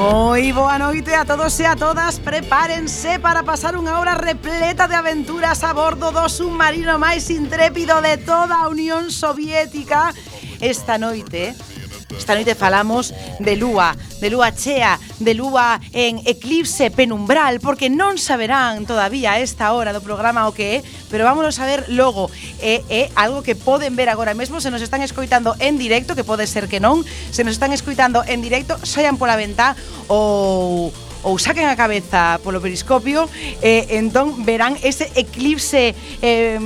Moi boa noite a todos e a todas. Prepárense para pasar unha hora repleta de aventuras a bordo do submarino máis intrépido de toda a Unión Soviética. Esta noite Esta noite falamos de lúa, de lúa chea, de lúa en eclipse penumbral, porque non saberán todavía a esta hora do programa o que é, pero vámonos a ver logo. É, é algo que poden ver agora mesmo, se nos están escoitando en directo, que pode ser que non, se nos están escoitando en directo, saian pola ventá ou ou saquen a cabeza polo periscopio, eh, entón verán ese eclipse eh,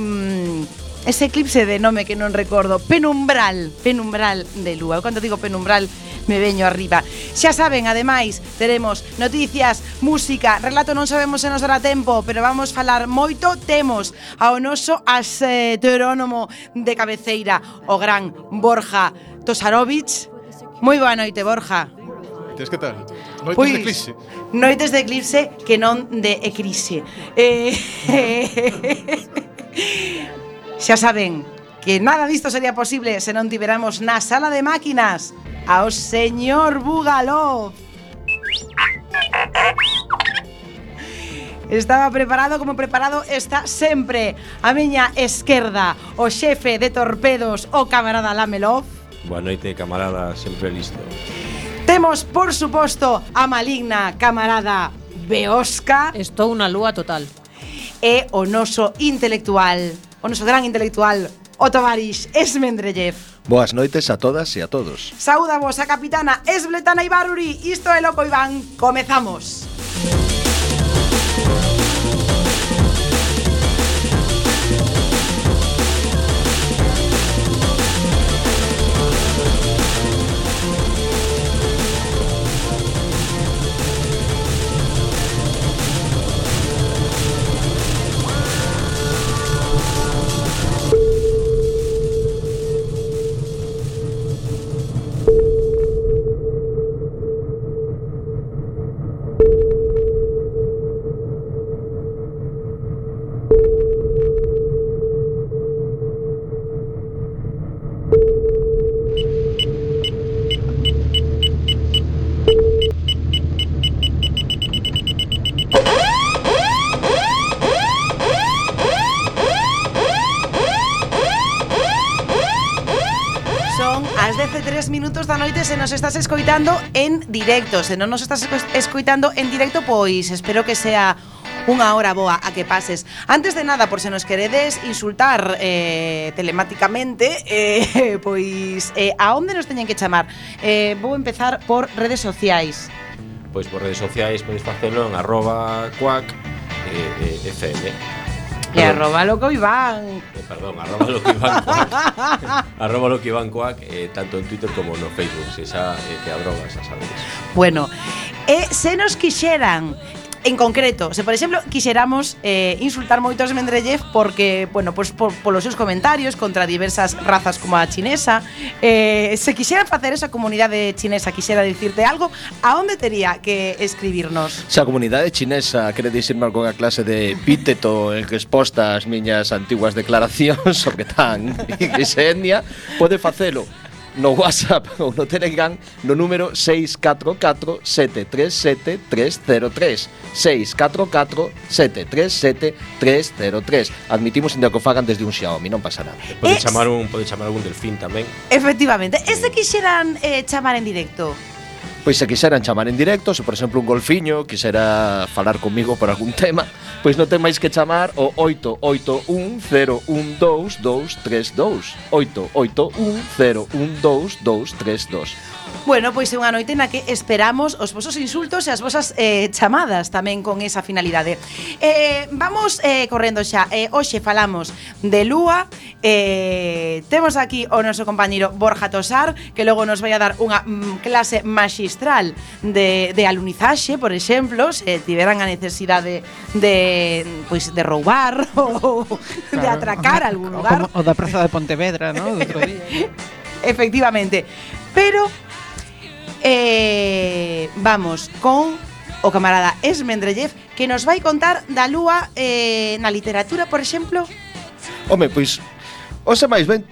ese eclipse de nome que non recordo, penumbral, penumbral de lúa. Eu cando digo penumbral me veño arriba. Xa saben, ademais, teremos noticias, música, relato non sabemos se nos dará tempo, pero vamos falar moito, temos ao noso asterónomo de cabeceira, o gran Borja Tosarovich. Moi boa noite, Borja. Noites, que tal? Noites pois, de eclipse. Noites de eclipse que non de eclipse. Eh, Xa saben que nada disto sería posible se non tiveramos na sala de máquinas. Ao señor Bugalov. Estaba preparado como preparado está sempre. A miña esquerda O xefe de torpedos, o camarada Lamelov. Boa noite, camarada, sempre listo. Temos, por suposto, a maligna camarada Beosca. Estou na lúa total. E o noso intelectual o noso gran intelectual, o Tovarix Esmendrellev. Boas noites a todas e a todos. Sauda vos a capitana Esbletana Ibaruri. Isto é Loco Iván. Comezamos. Comezamos. se nos estás escoitando en directo. Se non nos estás escoitando en directo, pois espero que sea unha hora boa a que pases. Antes de nada, por se nos queredes insultar eh, telemáticamente, eh, pois eh, a onde nos teñen que chamar? Eh, vou empezar por redes sociais. Pois por redes sociais podes facelo en arroba cuac eh, eh, FM. Y arroba loco Iván. Eh, perdón, arroba loco Iván Coac. arroba que Iván Coac, eh, tanto en Twitter como no Facebook. Se esa eh, que abrogas, xa sabes. Bueno, eh, se nos quixeran en concreto, se por exemplo quixeramos eh, insultar moito a Mendrellev porque, bueno, pues, por, polos seus comentarios contra diversas razas como a chinesa, eh, se quixera facer esa comunidade chinesa, quixera dicirte algo, a onde tería que escribirnos? Se a comunidade chinesa quere dicirme algunha clase de epíteto en resposta ás miñas antiguas declaracións sobre tan e etnia, pode facelo no WhatsApp ou no Telegram no número 644-737-303 644-737-303 Admitimos inda que o fagan desde un Xiaomi, non pasa nada. Pode chamar un, pode chamar algún delfín tamén. Efectivamente, ese quixeran eh, chamar en directo? pois se quixeran chamar en directo, se por exemplo un golfiño quixera falar comigo por algún tema, pois non ten máis que chamar o 881012232. 881012232. Bueno, pois é unha noite na que esperamos os vosos insultos e as vosas eh, chamadas tamén con esa finalidade. Eh, vamos eh, correndo xa. Eh, hoxe falamos de Lúa. Eh, temos aquí o noso compañeiro Borja Tosar, que logo nos vai a dar unha mm, clase magistral de, de alunizaxe, por exemplo, se tiveran a necesidade de, de pois de roubar ou claro. de atracar algún lugar. O, como, o da Praza de Pontevedra, ¿no? Do outro día. Efectivamente. Pero Eh, vamos con o camarada Esmendrellev que nos vai contar da lúa eh, na literatura, por exemplo. Home, pois, ose máis ben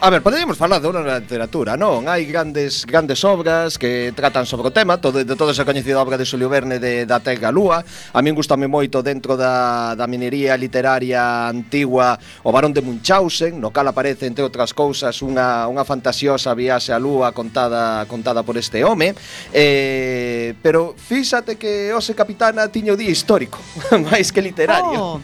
A ver, poderíamos falar de unha literatura, non? Hai grandes grandes obras que tratan sobre o tema, todo, de toda esa coñecida obra de Xulio Verne de, da Terra Lúa. A min gustame moito dentro da, da minería literaria antigua o Barón de Munchausen, no cal aparece, entre outras cousas, unha, unha fantasiosa viaxe á Lúa contada contada por este home. Eh, pero fíxate que Ose Capitana tiño día histórico, máis que literario. Oh,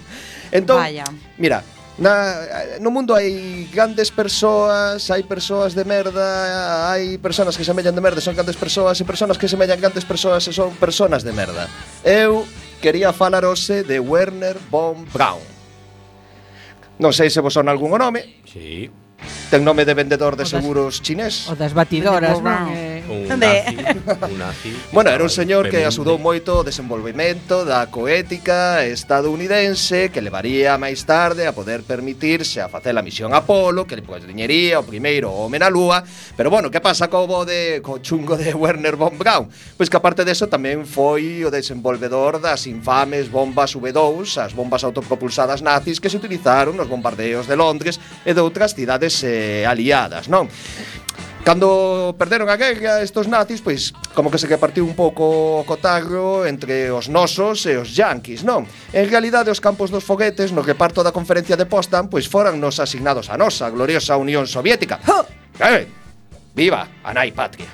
entón, Vaya. mira, Na, no mundo hai grandes persoas, hai persoas de merda, hai personas que semellan de merda, son grandes persoas, e persoas que semellan grandes persoas e son personas de merda. Eu quería falar hoxe de Werner von Braun. Non sei se vos son algún o nome. Sí. Ten nome de vendedor de das, seguros chinés. O das batidoras, non? Eh, un nazi, un nazi. Bueno, era un señor que axudou moito o desenvolvemento da coética estadounidense que levaría máis tarde a poder permitirse a facer a misión Apolo, que le diñería o primeiro home na lúa, pero bueno, que pasa co bo de co chungo de Werner von Braun? Pois que aparte deso tamén foi o desenvolvedor das infames bombas V2, as bombas autopropulsadas nazis que se utilizaron nos bombardeos de Londres e de outras cidades eh, eh, aliadas, non? Cando perderon a guerra estos nazis, pois como que se repartiu un pouco o cotagro entre os nosos e os yanquis, non? En realidade, os campos dos foguetes no reparto da conferencia de Potsdam pois foran nos asignados a nosa gloriosa Unión Soviética. Eh, viva a nai patria!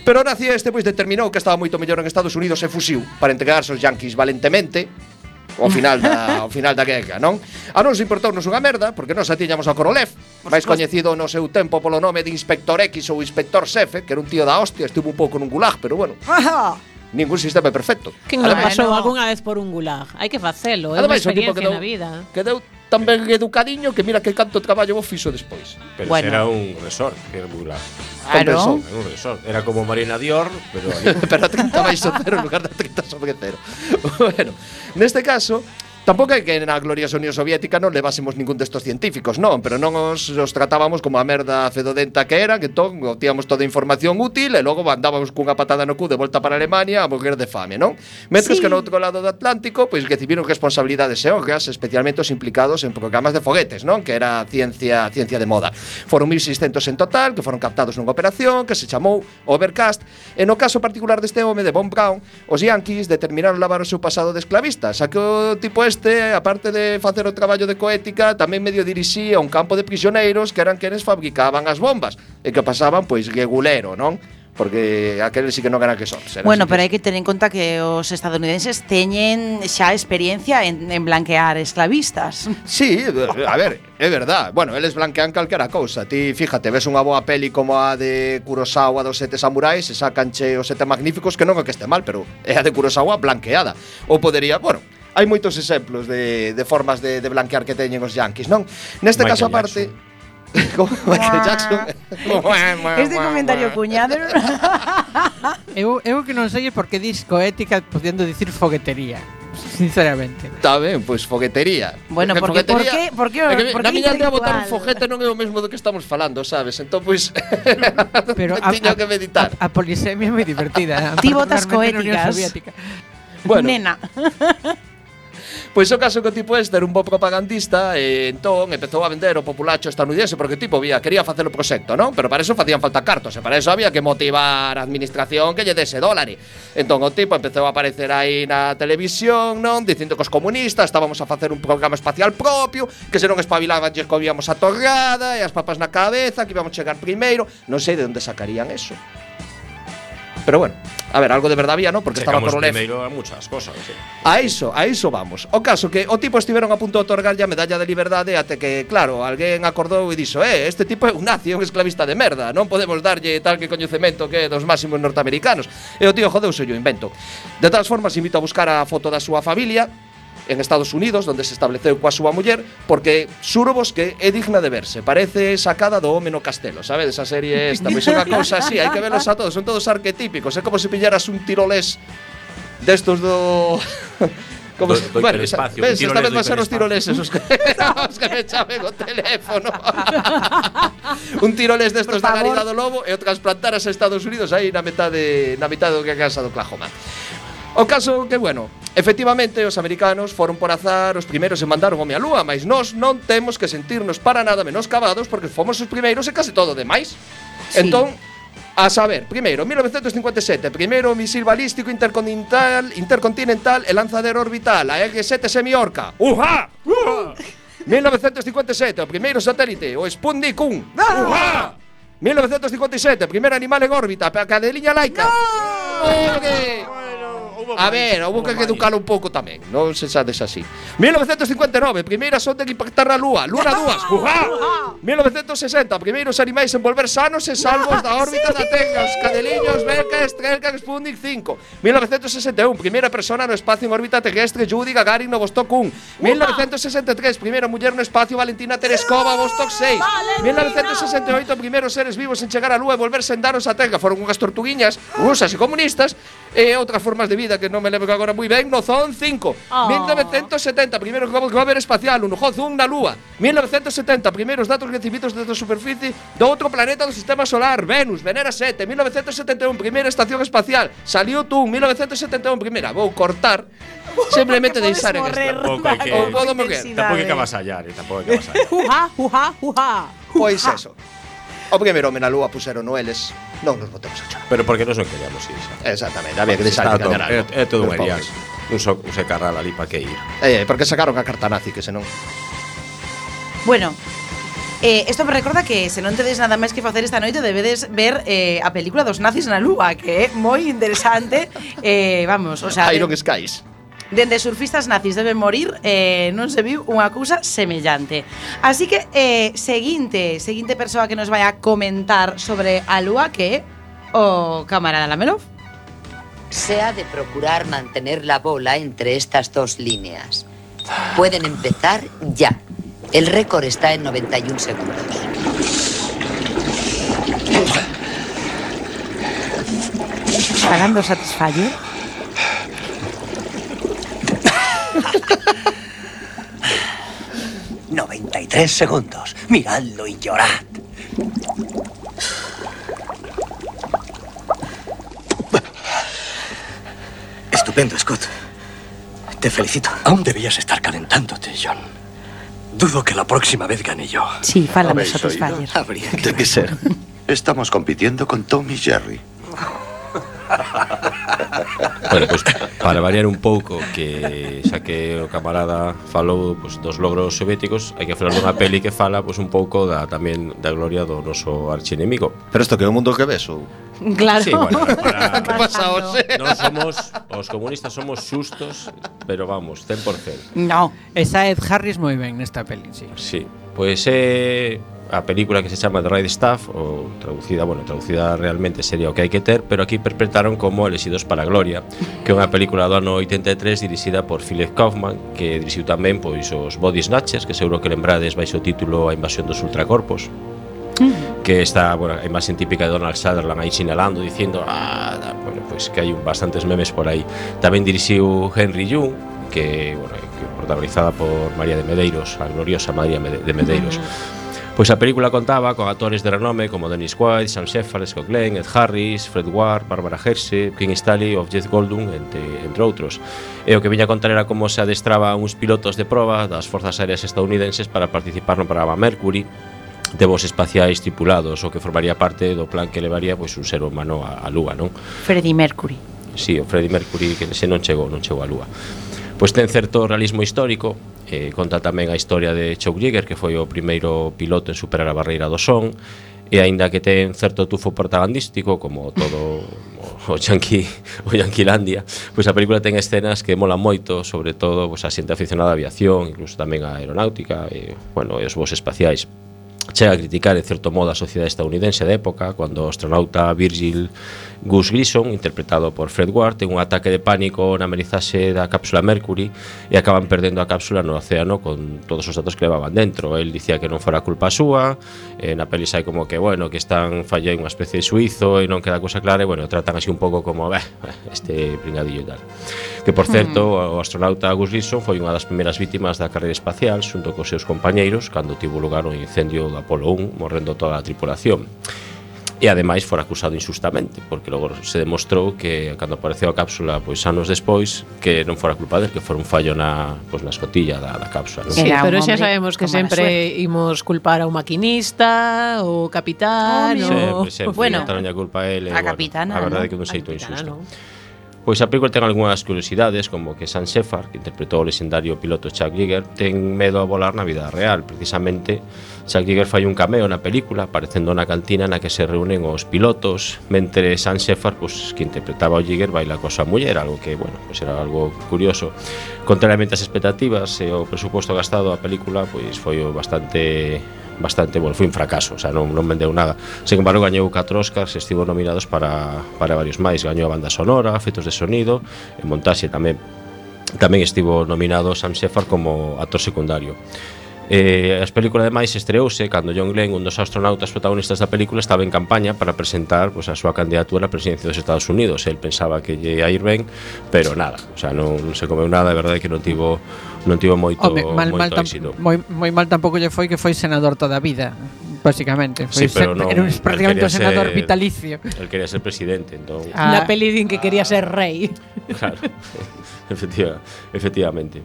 Pero o nazi este pois determinou que estaba moito mellor en Estados Unidos e fusiu para entregarse aos yanquis valentemente ao final da, ao final da guerra, non? A nos importounos unha merda, porque nós atiñamos ao Korolev, máis coñecido no seu tempo polo nome de Inspector X ou Inspector Sefe, que era un tío da hostia, estuvo un pouco nun gulag, pero bueno. ningún sistema é perfecto. Que non pasou algunha vez por un gulag. Hai que facelo, é unha experiencia que deu, na vida. Que deu tan ben educadiño que mira que canto traballo vos fixo despois. Pero bueno. era un resort, que era muy largo. Claro. Era un resort. Era como Marina Dior, pero... pero a 30 máis o cero en lugar de 30 sobre cero. bueno, neste caso, Tampouco é que na gloriosa Unión Soviética non levásemos ningún destos científicos, non, pero non os, os tratábamos como a merda fedodenta que era, que entón obtíamos toda a información útil e logo andábamos cunha patada no cu de volta para Alemania a morrer de fame, non? Mentres sí. que no outro lado do Atlántico, pois recibiron responsabilidades xeógrafas, especialmente os implicados en programas de foguetes, non? Que era ciencia ciencia de moda. Foron 1600 en total, que foron captados nunha operación que se chamou Overcast, e no caso particular deste home de Von Braun, os yanquis determinaron lavar o seu pasado de esclavista, xa que o tipo este, aparte de facer o traballo de coética, tamén medio dirixía un campo de prisioneiros que eran quenes fabricaban as bombas e que pasaban pois regulero, non? porque aqueles sí que non eran que son. Bueno, pero hai que tener en conta que os estadounidenses teñen xa experiencia en, en blanquear esclavistas. Sí, a ver, é verdad. Bueno, eles blanquean calquera cousa. Ti, fíjate, ves unha boa peli como a de Kurosawa dos sete samurais e sacanche os sete magníficos que non é que este mal, pero é a de Kurosawa blanqueada. Ou podería, bueno, hai moitos exemplos de, de formas de, de blanquear que teñen os yanquis, non? Neste Michael caso aparte, Como Michael Jackson. Este comentario cuñado. Eu, eu que non sei é porque dis coética podendo dicir foguetería Sinceramente. Está ben, pois foguetería. Bueno, porque, foguetería, porque, porque, porque, porque Na miña aldea botar un foguete non é o mesmo do que estamos falando, sabes? Entón, pois Pero a, tiño que meditar. A, a polisemia é moi divertida Ti botas coéticas. Bueno. Nena. Pois o caso que o tipo este era un bo propagandista e entón empezou a vender o populacho estadounidense porque o tipo vía, quería facer o proxecto, non? Pero para eso facían falta cartos e para eso había que motivar a administración que lle dese dólares. Entón o tipo empezou a aparecer aí na televisión, non? Dicindo que os comunistas estábamos a facer un programa espacial propio, que se non espabilaban lle comíamos a torrada e as papas na cabeza, que íbamos chegar primeiro. Non sei de onde sacarían eso. Pero bueno, a ver, algo de verdad había, ¿no? Porque Checamos estaba Korolev. primeiro a muchas cosas. Sí. A iso, a iso vamos. O caso que o tipo estiveron a punto de otorgarlle a medalla de liberdade até que, claro, alguén acordou e dixo, "Eh, este tipo é un nazi, é un esclavista de merda, non podemos darlle tal que coñecemento que é dos máximos norteamericanos." E o tío jodeuse o invento. De todas formas, invito a buscar a foto da súa familia en Estados Unidos, donde se estableceu coa súa muller, porque xurobos que é digna de verse. Parece sacada do Home no Castelo, sabe? Esa serie esta, pois é unha cousa así, hai que velos a todos, son todos arquetípicos, é como se pillaras un tirolés destos do Como Do- do bueno, hiperespacio, ves, esta vez van ser os tiroleses os que, os que me chamen o teléfono. un tirolés destos da. Garida do Lobo e o transplantaras a Estados Unidos aí na metade na mitad do que é casa do Oklahoma. O caso que, bueno, efectivamente os americanos foron por azar os primeiros en mandar un home á lúa, mas nós non temos que sentirnos para nada menos cavados porque fomos os primeiros e case todo demais. Sí. Entón, a saber, primeiro, 1957, primeiro misil balístico intercontinental, intercontinental e lanzadero orbital, a EG-7 Semiorca. Uha! Uha! 1957, o primeiro satélite, o Sputnik 1. Uha! 1957, primeiro animal en órbita, a cadeliña laica. No! a ver, houve que educalo un pouco tamén, non se sades así. 1959, primeira sonda que impactar a Lúa, Luna 2. Ujá! 1960, primeiros animais en volver sanos e salvos da órbita sí. da Terra, os cadeliños, Belka, Strelka, Sputnik 5. 1961, primeira persona no espacio en órbita terrestre, Judy Gagarin, no Vostok 1. 1963, primeira muller no espacio, Valentina Tereskova, Vostok 6. Valentina. 1968, primeiros seres vivos en chegar á Lúa e volver sendaros á Terra, foron unhas tortuguiñas rusas e comunistas e outras formas de vida que non me lembro agora moi ben, no Zon 5. Oh. 1970, primeiro rover espacial, un Hozun na Lúa. 1970, primeiros datos recibidos desde a superficie do outro planeta do sistema solar, Venus, Venera 7. 1971, primeira estación espacial, saliu tú, 1971, primeira. Vou cortar Simplemente deixar en esta. Tampouco hai que, tampouco hai que avasallar, eh, tampouco hai que avasallar. Juja, juja, juja. Pois eso. O primeiro home na lúa puseron no eles, non nos botemos a chorar. Pero porque non son queríamos ir xa. Exactamente, había que deixar que gañar algo. É, todo un erias. Un so, se carral ali para que ir. Eh, eh, porque sacaron a carta nazi que senón. Bueno, Eh, esto me recorda que se non tedes nada máis que facer esta noite Debedes ver eh, a película dos nazis na lúa Que é moi interesante eh, Vamos, o sea, Iron Skies dende surfistas nazis deben morir, eh, non se viu unha cousa semellante. Así que eh, seguinte, seguinte persoa que nos vai a comentar sobre a lúa que é o camarada Lamelov. Se ha de procurar mantener la bola entre estas dos líneas. Pueden empezar ya. El récord está en 91 segundos. Falando Satisfyer. ¡93 segundos! Miradlo y llorad. Estupendo, Scott. Te felicito. Aún debías estar calentándote, John. Dudo que la próxima vez gane yo. Sí, ¿Habéis Satisfyer. oído? Habría que ser Estamos compitiendo con Tom y Jerry. bueno, pues, para variar un pouco que xa que o camarada falou pues, dos logros soviéticos, hai que falar dunha peli que fala pues, un pouco da tamén da gloria do noso archienemigo. Pero isto que é o mundo que ves ou? Claro. Sí, bueno, para... que pasa, José? Non somos os comunistas somos xustos, pero vamos, 100%. No, esa Ed Harris moi ben nesta peli, sí. Sí, pois pues, eh a película que se chama The Right Stuff, ou traducida, bueno, traducida realmente sería o que hai que ter, pero aquí interpretaron como Elegidos para a Gloria, que é unha película do ano 83 dirixida por Philip Kaufman, que dirixiu tamén pois os Body Snatchers, que seguro que lembrades baixo o título A invasión dos ultracorpos. Mm. Que está, bueno, a imaxe típica de Donald Sutherland aí sinalando, dicindo ah, bueno, pois que hai un, bastantes memes por aí tamén dirixiu Henry Jung que, bueno, que protagonizada por María de Medeiros a gloriosa María de Medeiros. Mm. Pois a película contaba con actores de renome como Dennis Quaid, Sam Shepard, Scott Glenn, Ed Harris, Fred Ward, Barbara Hershey, King Stanley ou Jeff Goldblum, entre, entre outros. E o que viña a contar era como se adestraba uns pilotos de proba das forzas aéreas estadounidenses para participar no programa Mercury, de voos espaciais tripulados, o que formaría parte do plan que levaría pois un ser humano á, á Lúa, non? Freddie Mercury. Si, sí, o Freddie Mercury que se non chegou, non chegou á Lúa pois ten certo realismo histórico, eh, conta tamén a historia de Chuck Yeager, que foi o primeiro piloto en superar a barreira do son, e aínda que ten certo tufo propagandístico como todo o Yankee, o Yanquilandia, pois a película ten escenas que molan moito, sobre todo pois a xente aficionada á aviación, incluso tamén á aeronáutica e, bueno, e os voos espaciais. Chega a criticar en certo modo a sociedade estadounidense da época, cando o astronauta Virgil Gus Grissom, interpretado por Fred Ward, ten un ataque de pánico na merizaxe da cápsula Mercury e acaban perdendo a cápsula no océano con todos os datos que levaban dentro. El dicía que non fora culpa súa, e na peli sai como que, bueno, que están fallei unha especie de suizo e non queda cosa clara e, bueno, tratan así un pouco como, beh, este pringadillo e tal. Que, por certo, hmm. o astronauta Gus Grissom foi unha das primeiras vítimas da carreira espacial xunto cos seus compañeiros cando tivo lugar o incendio do Apolo 1, morrendo toda a tripulación e ademais fora acusado injustamente, porque logo se demostrou que cando apareceu a cápsula pois anos despois que non fora culpa del, que fora un fallo na pois na escotilla da, da cápsula, non? Sí, Era pero xa sabemos que sempre imos culpar ao maquinista, o capitán, oh, o... Sempre, sempre, bueno, a culpa a ele, a bueno, capitana, a verdade no? que non sei tú injusto. No. Pois a película ten algunhas curiosidades, como que Sam Shepard, que interpretou o legendario piloto Chuck Yeager, ten medo a volar na vida real, precisamente Schwarzenegger fai un cameo na película aparecendo na cantina na que se reúnen os pilotos mentre Sam Shepard, pues, que interpretaba o Jigger, baila coa súa muller algo que, bueno, pues era algo curioso contrariamente ás expectativas e o presuposto gastado a película pois pues, foi bastante bastante, bueno, foi un fracaso, o sea, non, non vendeu nada. Sen embargo, gañou 4 Oscars, estivo nominados para, para varios máis, gañou a banda sonora, efectos de sonido, e montaxe tamén tamén estivo nominado Sam Shepard como actor secundario. Eh, as película ademais estreouse cando John Glenn, un dos astronautas protagonistas da película, estaba en campaña para presentar pues, a súa candidatura á presidencia dos Estados Unidos. El pensaba que lle ia ir ben, pero nada, o sea, non, non se comeu nada, a verdade é que non tivo non tivo moito, Home, mal, moito mal, éxito. Moi, moi mal tampouco lle foi que foi senador toda a vida básicamente. Foi sí, pero no, era un, prácticamente un senador ser, vitalicio. Él quería ser presidente, entón. Ah, la peli din que quería ser rei. Claro, efectiva, efectivamente.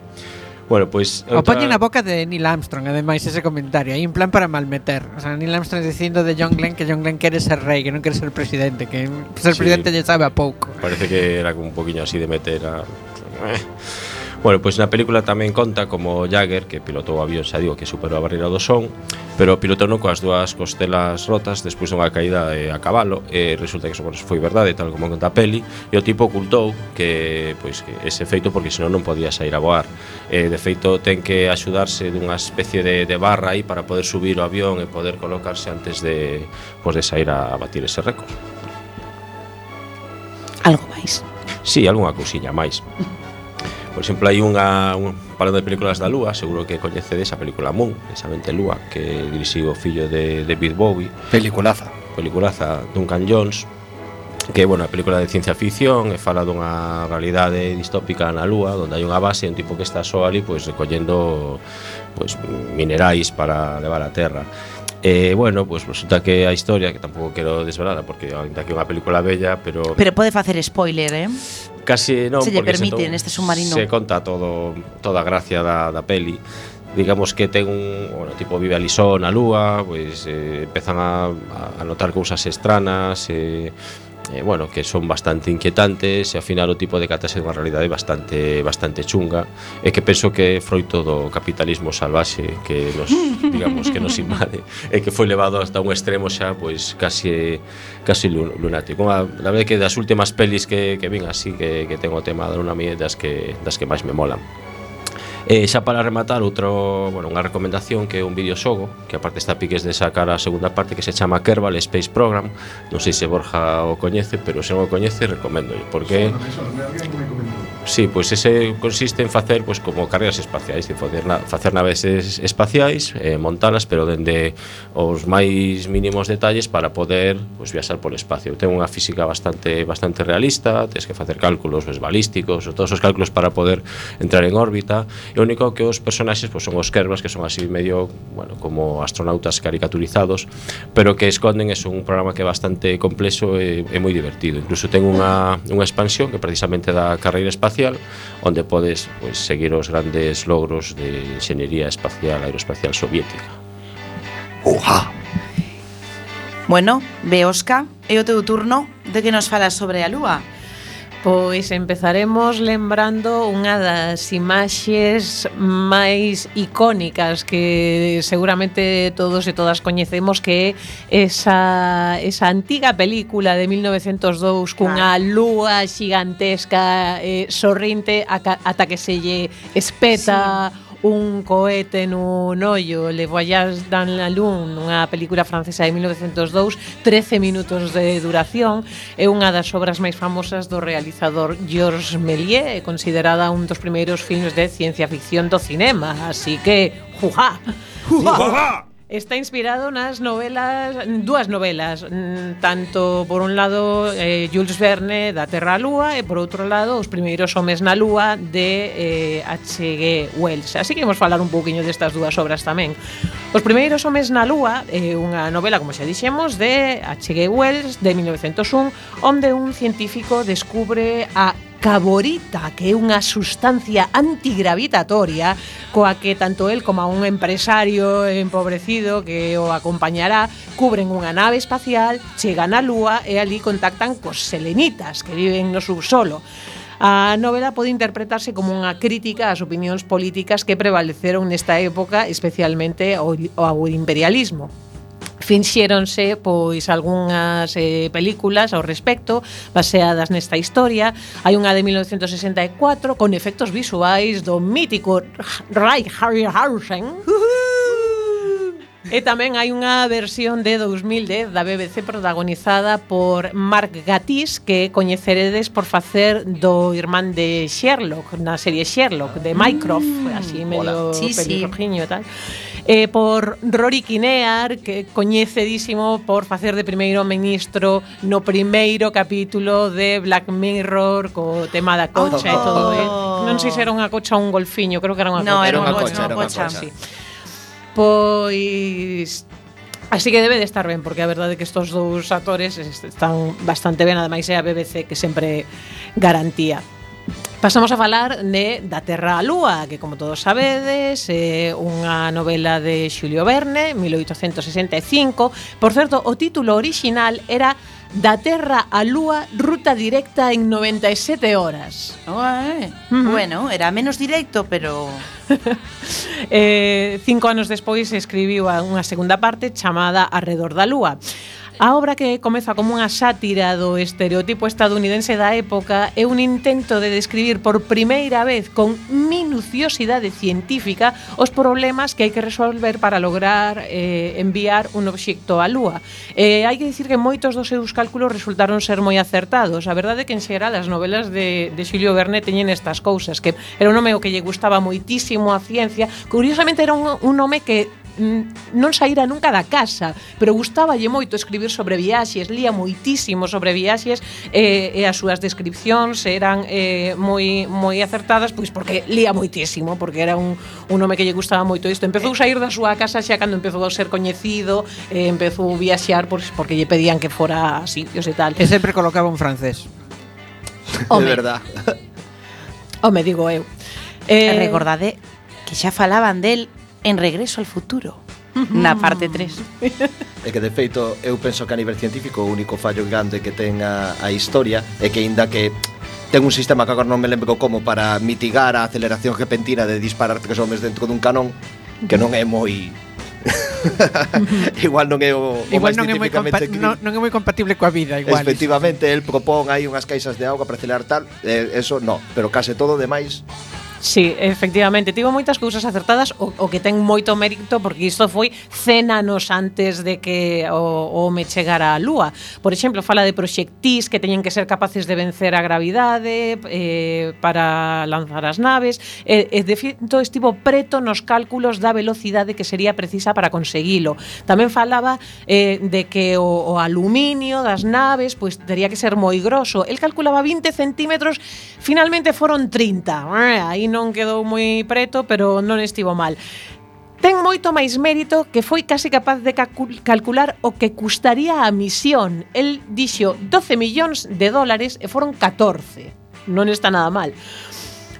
Bueno, pois pues, outra... O poñen na boca de Neil Armstrong, ademais, ese comentario. Aí en plan para malmeter. O sea, Neil Armstrong dicindo de John Glenn que John Glenn quere ser rei Que non quere ser presidente Que ser sí. presidente lle sabe a pouco. Parece que era como un poquinho así de meter a... Bueno, pois na película tamén conta como Jagger, que pilotou o avión, xa digo, que superou a barreira do son, pero pilotou non coas dúas costelas rotas despois dunha caída eh, a cabalo, e resulta que eso foi verdade, tal como conta a peli, e o tipo ocultou que pois que ese feito porque senón non podía sair a voar. Eh, de feito ten que axudarse dunha especie de, de barra aí para poder subir o avión e poder colocarse antes de pois de sair a, a batir ese récord. Algo máis. Sí, algunha cousiña máis. Por exemplo, hai unha, un parado de películas da Lúa, seguro que coñecedes a película Moon, esa mente Lúa, que dirixiu o fillo de David Bowie. Peliculaza. Peliculaza, Duncan Jones, que, bueno, a película de ciencia ficción e fala dunha realidade distópica na Lúa, onde hai unha base e un tipo que está só ali, pois, recollendo pois, minerais para levar a terra. E, bueno, pois resulta que a historia, que tampouco quero desvelar, porque ainda que é unha película bella, pero... Pero pode facer spoiler, eh? case non se lle permite se to, neste submarino. se conta todo toda a gracia da, da peli. Digamos que ten un bueno, tipo vive Alison na lúa pois eh, empezan a, a notar cousas estranas eh, eh, bueno, que son bastante inquietantes e ao final o tipo de catas é unha realidade bastante bastante chunga e que penso que é froito do capitalismo salvaxe que nos, digamos, que nos invade e que foi levado hasta un extremo xa pois casi casi lunático. Unha, la verdade que das últimas pelis que, que vin así que, que tengo o tema da unha mía das que, das que máis me molan. E xa para rematar outro, bueno, unha recomendación que é un videoxogo que aparte está piques de sacar a segunda parte que se chama Kerbal Space Program. Non sei se Borja o coñece, pero se non o coñece recomendo porque Sí, pois ese consiste en facer pois como carreras espaciais, de facer, na, facer naves espaciais, eh, montalas, pero dende os máis mínimos detalles para poder pois viaxar polo espacio. Ten unha física bastante bastante realista, tens que facer cálculos pois, balísticos, todos os cálculos para poder entrar en órbita. E o único que os personaxes pois son os Kerbas que son así medio, bueno, como astronautas caricaturizados, pero que esconden é un programa que é bastante complexo e, e moi divertido. Incluso ten unha, unha expansión que precisamente da carreira espacial espacial onde podes pois, seguir os grandes logros de enxeñería espacial aeroespacial soviética. Oja! Bueno, Beosca, é o teu turno de que nos falas sobre a Lúa. Pois empezaremos lembrando unha das imaxes máis icónicas que seguramente todos e todas coñecemos que é esa, esa antiga película de 1902 cunha lúa xigantesca eh, sorrinte ata que se lle espeta sí un cohete nun ollo, Le Voyage dans la Lune, unha película francesa de 1902, 13 minutos de duración, é unha das obras máis famosas do realizador Georges Méliès, considerada un dos primeiros filmes de ciencia ficción do cinema, así que, ¡jujá! ¡Jujá! ¡Jujá! Está inspirado nas novelas, dúas novelas, mm, tanto por un lado eh, Jules Verne da Terra a Lúa e por outro lado Os primeiros homes na Lúa de eh, H.G. Wells. Así que vamos falar un pouquiño destas dúas obras tamén. Os primeiros homes na Lúa é eh, unha novela, como xa dixemos, de H.G. Wells de 1901, onde un científico descubre a caborita, que é unha sustancia antigravitatoria coa que tanto el como un empresario empobrecido que o acompañará cubren unha nave espacial, chegan á Lúa e ali contactan cos selenitas que viven no subsolo. A novela pode interpretarse como unha crítica ás opinións políticas que prevaleceron nesta época, especialmente ao imperialismo. Finxéronse pois algunhas eh, películas ao respecto baseadas nesta historia. Hai unha de 1964 con efectos visuais do mítico Ray Harryhausen. Uh -huh. E tamén hai unha versión de 2010 da BBC protagonizada por Mark Gatiss que coñeceredes por facer do irmán de Sherlock na serie Sherlock de ah. Mycroft, mm, así medio sí, pelirrojiño sí. e tal. Eh, por Rory Kinear que coñecedísimo por facer de primeiro ministro no primeiro capítulo de Black Mirror co tema da cocha oh. e todo. Eh. Oh. Non sei se era unha cocha ou un golfiño, creo que era unha no, cocha. No, era unha cocha, era unha cocha. cocha. Sí. Pois Así que debe de estar ben, porque a verdade é que estos dous actores están bastante ben, ademais é a BBC que sempre garantía. Pasamos a falar de Da Terra á Lúa, que como todos sabedes é unha novela de Xulio Verne, 1865. Por certo, o título orixinal era Da Terra á Lúa, ruta directa en 97 horas. Ué. Bueno, era menos directo, pero... eh, cinco anos despois escribiu unha segunda parte chamada Arredor da Lúa. A obra que comeza como unha sátira do estereotipo estadounidense da época é un intento de describir por primeira vez con minuciosidade científica os problemas que hai que resolver para lograr eh, enviar un obxecto á Lúa. Eh, hai que dicir que moitos dos seus cálculos resultaron ser moi acertados. A verdade é que en xeral as novelas de, de Xulio Verne teñen estas cousas, que era un home o que lle gustaba moitísimo a ciencia. Curiosamente era un, un home que non saíra nunca da casa, pero gustáballe moito escribir sobre viaxes, lía moitísimo sobre viaxes eh, e as súas descripcións eran eh, moi moi acertadas, pois porque lía moitísimo, porque era un, un home que lle gustaba moito isto. Empezou a sair da súa casa xa cando empezou a ser coñecido, eh, empezou a viaxar pois, porque lle pedían que fora a sitios e tal. E sempre colocaba un francés. Home. De verdad. Home, digo eu. Eh, Recordade que xa falaban del en Regreso al Futuro, na parte 3. É que de feito eu penso que a nivel científico o único fallo grande que ten a, a historia é que aínda que ten un sistema que agora non me lembro como para mitigar a aceleración repentina de disparar tres homes dentro dun canón que non é moi igual non é o, o igual non é moi non, non é moi compatible coa vida igual. Efectivamente, el propón aí unhas caixas de auga para acelerar tal, eh, eso no, pero case todo demais Sí, efectivamente, tivo moitas cousas acertadas o, o que ten moito mérito porque isto foi cenanos antes de que o, o me chegara a Lúa. Por exemplo, fala de proxectís que teñen que ser capaces de vencer a gravidade eh, para lanzar as naves. E, e de feito, estivo preto nos cálculos da velocidade que sería precisa para conseguilo. Tamén falaba eh, de que o, o aluminio das naves pois pues, tería que ser moi grosso. El calculaba 20 centímetros, finalmente foron 30. Aí non quedou moi preto, pero non estivo mal. Ten moito máis mérito que foi case capaz de calcular o que custaría a misión. El dixo 12 millóns de dólares e foron 14. Non está nada mal.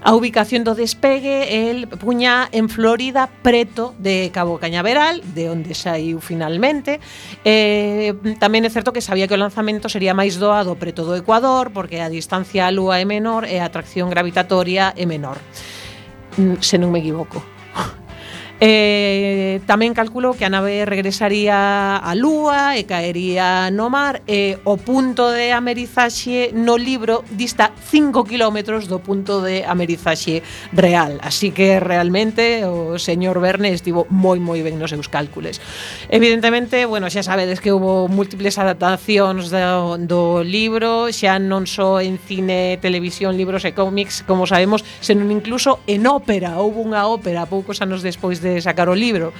A ubicación do despegue el puña en Florida preto de Cabo Cañaveral, de onde saiu finalmente. Eh, tamén é certo que sabía que o lanzamento sería máis doado preto do Ecuador, porque a distancia á Lúa é menor e a atracción gravitatoria é menor. Mm, se non me equivoco. Eh, tamén calculo que a nave regresaría á Lúa e caería no mar e o punto de amerizaxe no libro dista 5 km do punto de amerizaxe real. Así que realmente o señor Verne estivo moi moi ben nos seus cálculos. Evidentemente, bueno, xa sabedes que hubo múltiples adaptacións do, do libro, xa non só en cine, televisión, libros e cómics, como sabemos, senón incluso en ópera. Houve unha ópera poucos anos despois de de sacar o libro.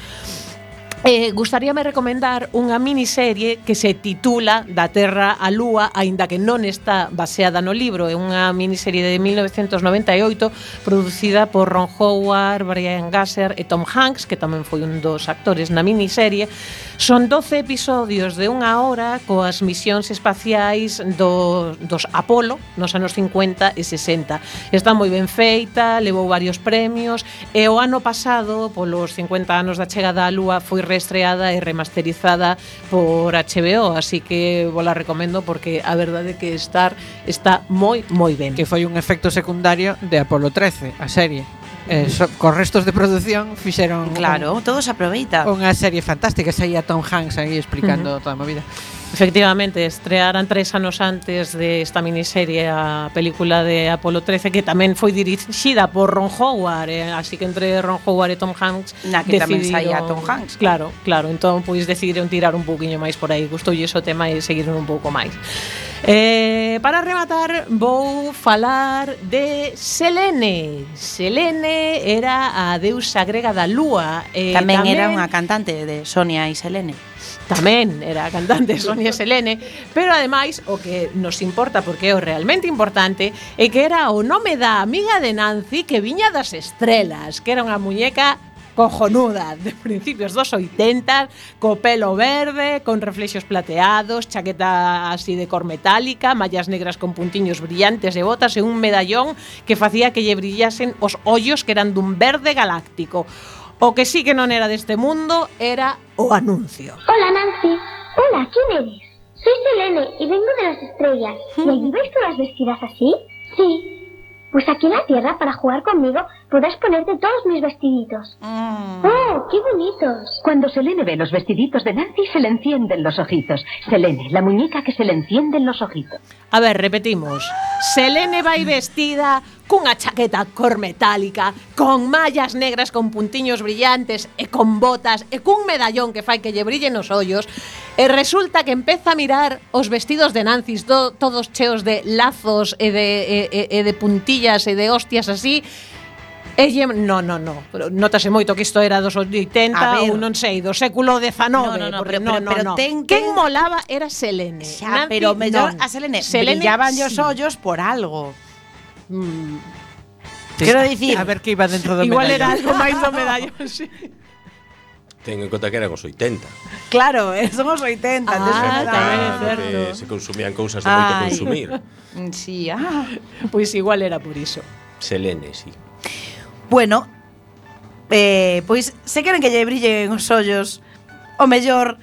Eh, gustaríame recomendar unha miniserie que se titula Da Terra á Lúa, aínda que non está baseada no libro, é unha miniserie de 1998 producida por Ron Howard, Brian Gasser e Tom Hanks, que tamén foi un dos actores na miniserie, Son 12 episodios de unha hora coas misións espaciais do, dos Apolo nos anos 50 e 60. Está moi ben feita, levou varios premios e o ano pasado, polos 50 anos da chegada á Lúa, foi reestreada e remasterizada por HBO, así que vos la recomendo porque a verdade é que estar está moi moi ben. Que foi un efecto secundario de Apolo 13, a serie eh, so, cos restos de produción fixeron Claro, un, todo se aproveita. Unha serie fantástica, saía Tom Hanks aí explicando uh -huh. toda a movida. Efectivamente, estrearan tres anos antes desta esta miniserie a película de Apolo 13 que tamén foi dirixida por Ron Howard, eh? así que entre Ron Howard e Tom Hanks Na que decidiron... tamén saía Tom Hanks Claro, claro, entón pois decidiron tirar un poquinho máis por aí Gustoulle o tema e seguiron un pouco máis Eh, para rematar, vou falar de Selene. Selene era a deusa grega da lúa. Eh, tamén, tamén era unha cantante de Sonia e Selene tamén era a cantante Sonia Selene, pero ademais o que nos importa porque é o realmente importante é que era o nome da amiga de Nancy que viña das estrelas, que era unha muñeca cojonuda de principios dos 80 co pelo verde, con reflexos plateados, chaqueta así de cor metálica, mallas negras con puntiños brillantes e botas e un medallón que facía que lle brillasen os ollos que eran dun verde galáctico. O que sí que non era deste mundo era o anuncio. Hola Nancy. Hola, ¿quién eres? Soy Selene y vengo de las estrellas. ¿Y allí vais todas vestidas así? Sí. Pues aquí en la Tierra, para jugar conmigo, podrás ponerte todos mis vestiditos. ¡Oh, qué bonitos! Cuando Selene ve los vestiditos de Nancy, se le encienden los ojitos. Selene, la muñeca que se le encienden los ojitos. A ver, repetimos. Selene vai vestida cunha chaqueta cor metálica, con mallas negras con puntiños brillantes e con botas e cun medallón que fai que lle brillen os ollos, e resulta que empeza a mirar os vestidos de Nancy do, todos cheos de lazos e de, e, e, e de puntillas e de hostias así, Ella, no, no, no, notase moito que isto era dos 80 ou non sei, do século XIX, no, no, no, porque, pero, no, no, pero, no. Ten, ten... Quen molaba era Selene. Xa, Nancy, pero mellor no. a Selene, Selene brillaban sí. os ollos por algo. Mm. Sí. Quero dicir... A ver que iba dentro do Igual medallón. era algo máis do medallón, sí. Ten en conta que eran os 80. Claro, son os 80. Ah, claro, tamén é certo. Se consumían cousas de moito Ai. consumir. Mm, sí, ah. Pois pues igual era por iso. Selene, sí. Bueno, eh, pois se queren que lle brillen os ollos, o mellor,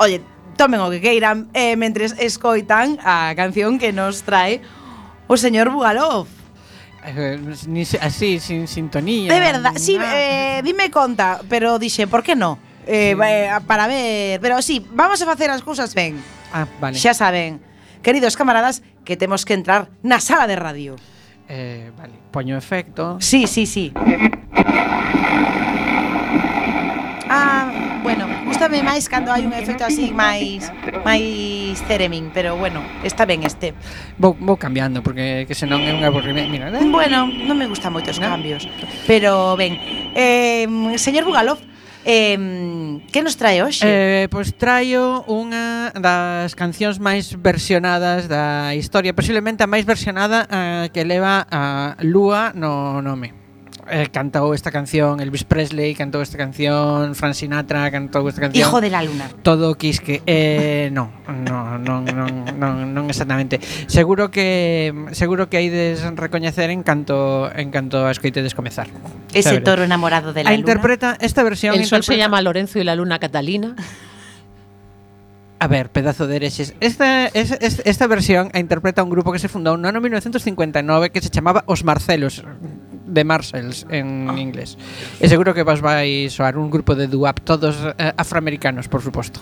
oye, tomen o que queiran, eh, mentres escoitan a canción que nos trae o señor Bugalov. Eh, así, sin sintonía. De verdad, sí, eh, dime conta, pero dixe, por que non? Eh, sí. Eh, para ver, pero sí, vamos a facer as cousas ben. Ah, vale. Xa saben, queridos camaradas, que temos que entrar na sala de radio. Eh, vale, poño efecto. Sí, sí, sí. Ah, gustame máis cando hai un efecto así máis máis ceremín, pero bueno, está ben este. Vou, vou cambiando porque que senón é un aburrimento, mira. Eh? Bueno, non me gustan moitos no? cambios, pero ben. Eh, señor Bugalov, Eh, que nos trae hoxe? Eh, pois traio unha das cancións máis versionadas da historia, posiblemente a máis versionada eh, que leva a Lúa no nome. Eh, cantou esta canción Elvis Presley, cantou esta canción Frank Sinatra, cantou esta canción Hijo de la luna. Todo Quisque eh, non, non, non, non, non, non exactamente Seguro que seguro que ides recoñecer en canto en canto a escoitedes comezar Ese toro enamorado de la A luna. interpreta esta versión El sol se llama Lorenzo y la luna Catalina. A ver, pedazo de herexes. Esta, es, es- esta versión a interpreta un grupo que se fundou no ano 1959 que se chamaba Os Marcelos The Marcells en ah. inglés. Y seguro que os vais a un grupo de duap, todos eh, afroamericanos, por supuesto.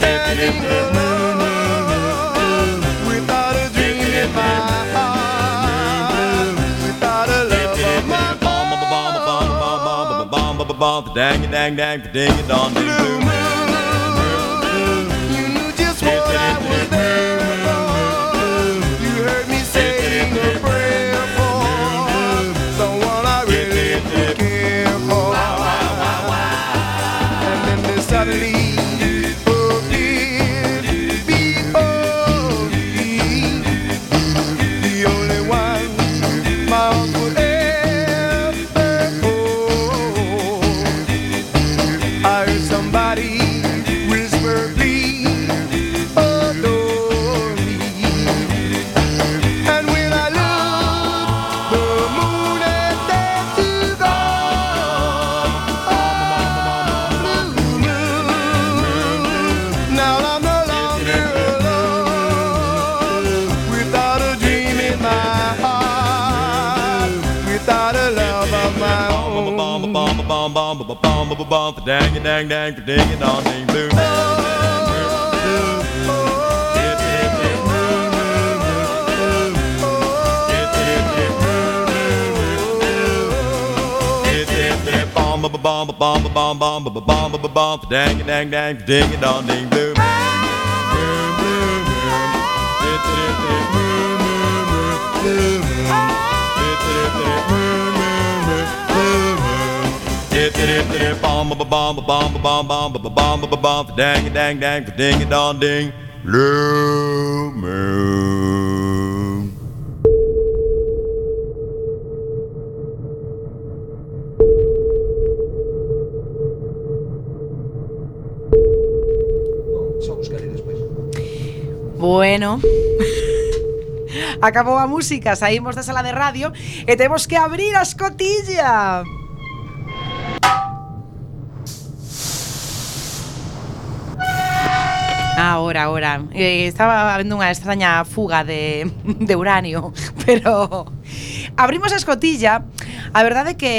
stepping in without a dream in my heart, without a love of my own. Dang, dang, dang, ding, dong, ding, boom. on, pa dang a dang dang, pa ding a dong ding boom Bomb, bomb, bomb, bomb, bomb, bomb, bomb, bomb, dang, dang, dang, ding, dong, ding, boom. bomb ba bomb ba bomb ba bomb bomb bomb bomb dang dang dang ding dong ding blue moon Bueno, acabou a música, saímos da sala de radio e temos que abrir a escotilla. ahora, ahora. Eh, estaba habendo unha extraña fuga de, de uranio, pero abrimos a escotilla A verdade é que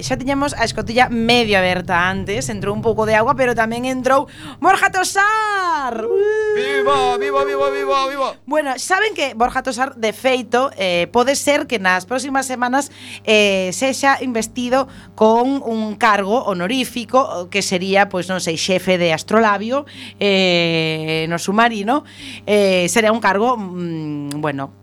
xa tiñamos a escotilla medio aberta antes, entrou un pouco de agua, pero tamén entrou Borja Tosar. Uh! Viva, viva, viva, viva, viva. Bueno, saben que Borja Tosar de feito eh, pode ser que nas próximas semanas eh, sexa investido con un cargo honorífico que sería, pois pues, non sei, xefe de Astrolabio eh, no submarino. Eh, sería un cargo, mm, bueno,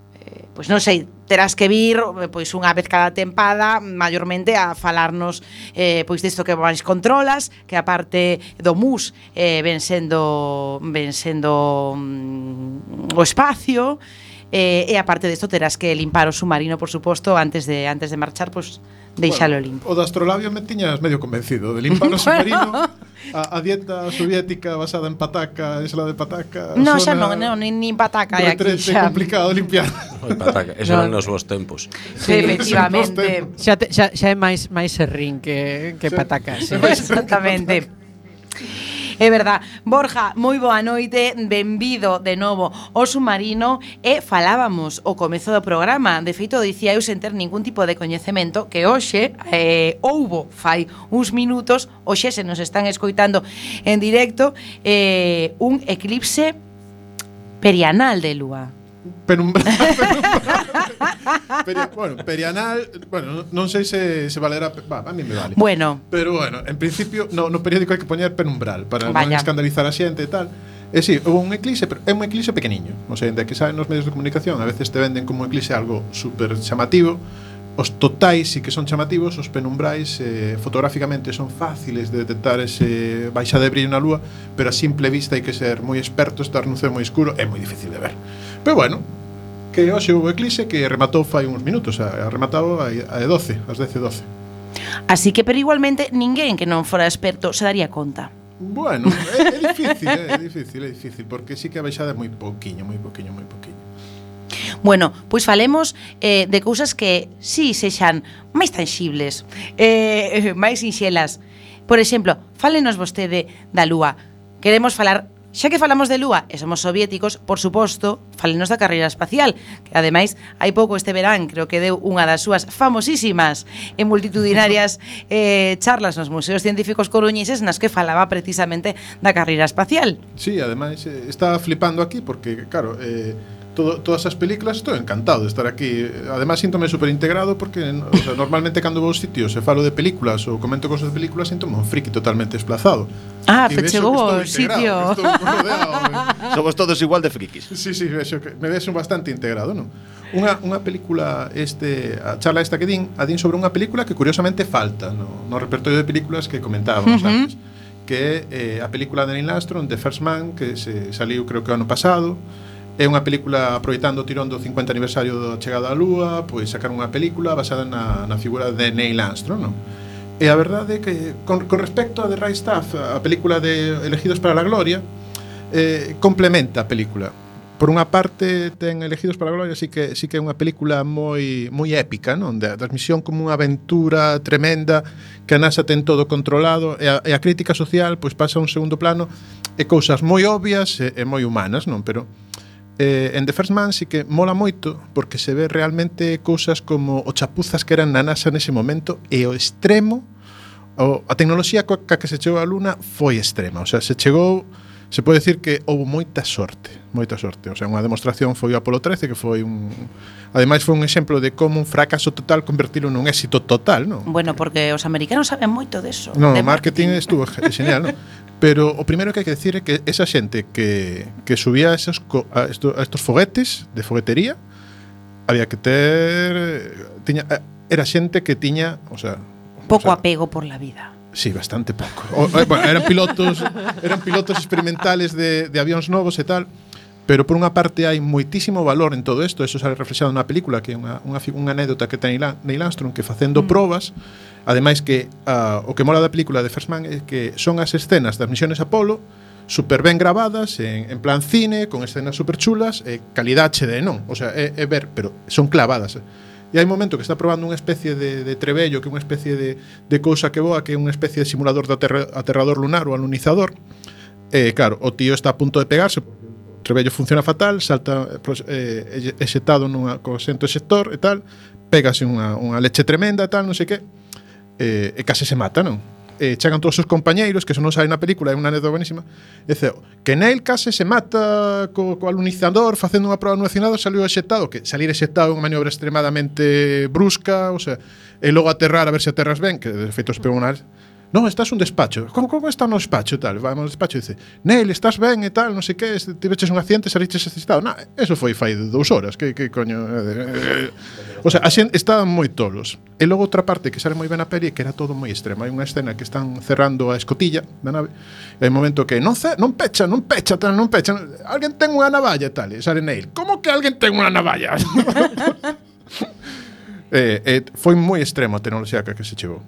pois non sei, terás que vir eh, pois unha vez cada tempada maiormente a falarnos eh, pois disto que máis controlas, que a parte do MUS eh, ven sendo ven sendo mm, o espacio eh, e a parte disto terás que limpar o submarino, por suposto, antes de antes de marchar, pois deixalo bueno, limpo. O de astrolabio me tiñas medio convencido de limpar o submarino. a, a dieta soviética basada en pataca, isla de pataca. No, xa non, non nin, nin pataca hai aquí xa. complicado limpiar. Oi, pataca, eso non nos vos tempos. Sí, efectivamente. Xa, te, xa, xa é máis máis serrín que que sí. pataca, sí. Exactamente. Pataca. É verdad. Borja, moi boa noite, benvido de novo ao submarino e falábamos o comezo do programa. De feito, dicía eu sen ter ningún tipo de coñecemento que hoxe eh, houbo fai uns minutos, hoxe se nos están escoitando en directo, eh, un eclipse perianal de lúa penumbral, peri, bueno, perianal, bueno, non sei se se valerá, va, a mí me vale. Bueno. Pero bueno, en principio no, no periódico hai que poñer penumbral para Vaya. non escandalizar a xente e tal. E si, sí, houve un eclipse, pero é un eclipse pequeniño. Non sei, de que saben nos medios de comunicación, a veces te venden como un eclipse algo super chamativo, os totais sí que son chamativos, os penumbrais eh, fotográficamente son fáciles de detectar ese baixa de brillo na lúa, pero a simple vista hai que ser moi experto, estar nun ceo moi escuro, é moi difícil de ver. Pero bueno, que hoxe houve eclipse que rematou fai uns minutos, a, a rematado a, a 12, as 10:12. Así que pero igualmente ninguén que non fora experto se daría conta. Bueno, é, é difícil, é, é difícil, é difícil, porque sí que a baixada é moi pouquiño, moi pouquiño, moi pouquiño. Bueno, pois falemos eh, de cousas que sí sexan máis tangibles, eh, máis sinxelas. Por exemplo, fálenos vostede da lúa. Queremos falar Xa que falamos de Lúa e somos soviéticos, por suposto, falenos da carreira espacial, que ademais hai pouco este verán creo que deu unha das súas famosísimas e multitudinarias eh, charlas nos museos científicos coruñeses nas que falaba precisamente da carreira espacial. Sí, ademais eh, está flipando aquí porque, claro, eh, todo, todas as películas estou encantado de estar aquí. Además síntome super integrado porque o sea, normalmente cando vou aos sitios e falo de películas ou comento cosas de películas síntome un friki totalmente desplazado. Ah, e chegou ao sitio. rodeado, somos todos igual de frikis. Sí, sí, vexo que me vexo bastante integrado non? Unha, unha película este, a charla esta que din a din sobre unha película que curiosamente falta no, no repertorio de películas que comentábamos uh -huh. antes que é eh, a película de Neil Armstrong, The First Man, que se saliu creo que o ano pasado, É unha película aproveitando o tirón do 50 aniversario da chegada á Lúa, pois sacaron unha película basada na, na figura de Neil Armstrong, non? E a verdade é que, con, con respecto a The Right Stuff, a película de Elegidos para la Gloria, eh, complementa a película. Por unha parte, ten Elegidos para a Gloria, así que, sí que é unha película moi, moi épica, non? Da transmisión como unha aventura tremenda, que a NASA ten todo controlado, e a, e a crítica social pois pasa a un segundo plano, e cousas moi obvias e, e moi humanas, non? Pero Eh, en The First Man sí que mola moito porque se ve realmente cousas como o chapuzas que eran na NASA nese momento e o extremo o, a tecnoloxía coa que se chegou a Luna foi extrema, o sea, se chegou se pode decir que houve moita sorte, moita sorte. O sea, unha demostración foi o Apolo 13, que foi un... Ademais, foi un exemplo de como un fracaso total convertilo nun éxito total, non? Bueno, porque os americanos saben moito deso. No, de marketing, marketing estuvo genial, non? Pero o primeiro que hai que decir é que esa xente que, que subía a, esos, a, estos, a estos foguetes de foguetería, había que ter... Eh, tiña, eh, era xente que tiña, o sea... Pouco o sea, apego por la vida Sí, bastante pouco. O, o, bueno, eran pilotos, eran pilotos experimentales de, de avións novos e tal. Pero por unha parte hai moitísimo valor en todo isto, eso sale reflexado na película, que é unha, unha, unha anécdota que ten Neil Armstrong, que facendo mm. probas, ademais que uh, o que mola da película de First Man é que son as escenas das misións Apolo super ben grabadas, en, en plan cine, con escenas super chulas, e calidad HD, non? O sea, é, é ver, pero son clavadas. Eh? E hai un momento que está probando unha especie de, de trebello, que é unha especie de, de cousa que voa, que é unha especie de simulador de aterra, aterrador lunar ou alunizador. E claro, o tío está a punto de pegarse, o trebello funciona fatal, salta eh, exetado nunha, co sento exector e tal, pégase unha, unha leche tremenda e tal, non sei que, e, e case se mata, non? eh, chegan todos os compañeiros, que eso non sai na película, é unha anécdota buenísima, e dice, oh, que Neil case se mata co, co alunizador facendo unha prova alunicinado, saliu exectado, que salir exectado é unha maniobra extremadamente brusca, o sea, e logo aterrar a ver se aterras ben, que de feito os peonar, non, estás un despacho. Como, como está no despacho e tal? Vamos ao despacho e dice, Neil, estás ben e tal, non sei que, tiveches un accidente, saliches excitado. Na, eso foi fai dous horas, que, que coño... Eh, eh". o sea, a xente estaban moi tolos. E logo outra parte que sale moi ben a peli que era todo moi extremo. Hai unha escena que están cerrando a escotilla da nave, e hai un momento que non, ce, non pecha, non pecha, tal, non pecha, non... alguén ten unha navalla e tal, e sale Neil. Como que alguén ten unha navalla? eh, eh, foi moi extremo a tecnoloxía que, que se chegou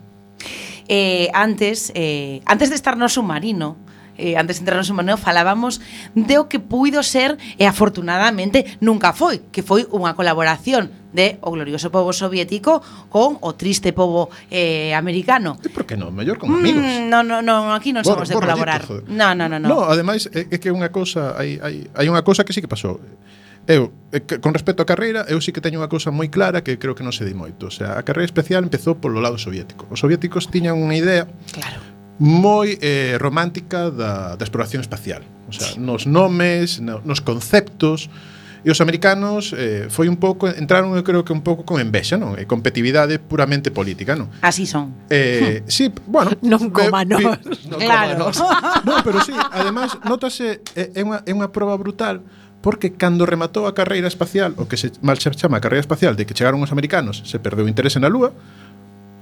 eh, antes, eh, antes de estar no submarino, eh, antes de entrar no submarino falábamos de o que puido ser e afortunadamente nunca foi, que foi unha colaboración de o glorioso povo soviético con o triste povo eh, americano. E por que non? Mellor con amigos. Mm, non, non, non, aquí non somos de colaborar. Non, non, non, No. No, ademais é, é que unha cousa hai hai hai unha cousa que sí que pasou. Eu, eh, con respecto á carreira, eu sí que teño unha cousa moi clara que creo que non se di moito. O sea, a carreira especial empezou polo lado soviético. Os soviéticos tiñan unha idea claro. moi eh, romántica da, da exploración espacial. O sea, nos nomes, no, nos conceptos, E os americanos eh, foi un pouco entraron eu creo que un pouco con envexa, non? E competitividade puramente política, non? Así son. Eh, si, sí, bueno, non coma nós. Claro. Coma, no, pero sí, además notase é, eh, é unha é unha proba brutal porque cando rematou a carreira espacial, o que se mal se chama a carreira espacial de que chegaron os americanos, se perdeu o interese na Lúa,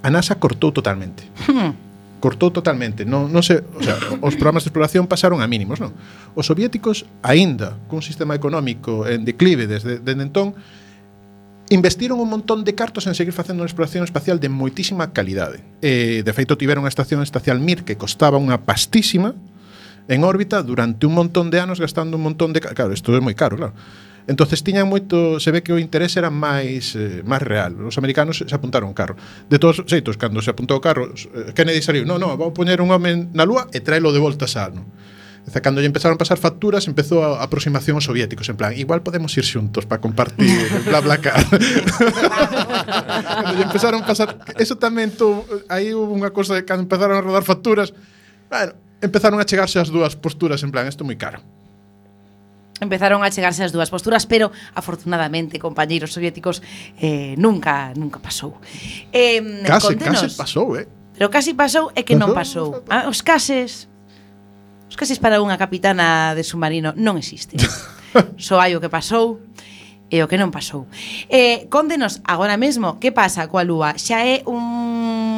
a NASA cortou totalmente. Hmm. cortou totalmente. Non, non se, o sea, os programas de exploración pasaron a mínimos, non? Os soviéticos, aínda cun sistema económico en declive desde, desde entón, investiron un montón de cartos en seguir facendo unha exploración espacial de moitísima calidade. E, de feito, tiveron a estación espacial Mir que costaba unha pastísima, en órbita durante un montón de anos gastando un montón de... Claro, isto é moi caro, claro. Entonces tiñan moito, se ve que o interés era máis eh, máis real. Os americanos se apuntaron carro. De todos os xeitos, cando se apuntou o carro, eh, Kennedy saliu, "No, no, vou poñer un home na lúa e traelo de volta a ano." Dice, cando lle empezaron a pasar facturas, empezou a aproximación aos soviéticos, en plan, igual podemos ir xuntos para compartir bla bla car. cando lle empezaron a pasar, eso tamén tu, aí hubo unha cosa de cando empezaron a rodar facturas, bueno, empezaron a chegarse as dúas posturas en plan, isto é moi caro. Empezaron a chegarse as dúas posturas, pero afortunadamente, compañeiros soviéticos, eh, nunca nunca pasou. Eh, case, contenos, case pasou, eh? Pero casi pasou é que pasou, non pasou. Ah, os cases Os cases para unha capitana de submarino non existe. Só hai o que pasou e o que non pasou. Eh, condenos agora mesmo que pasa coa lúa. Xa é un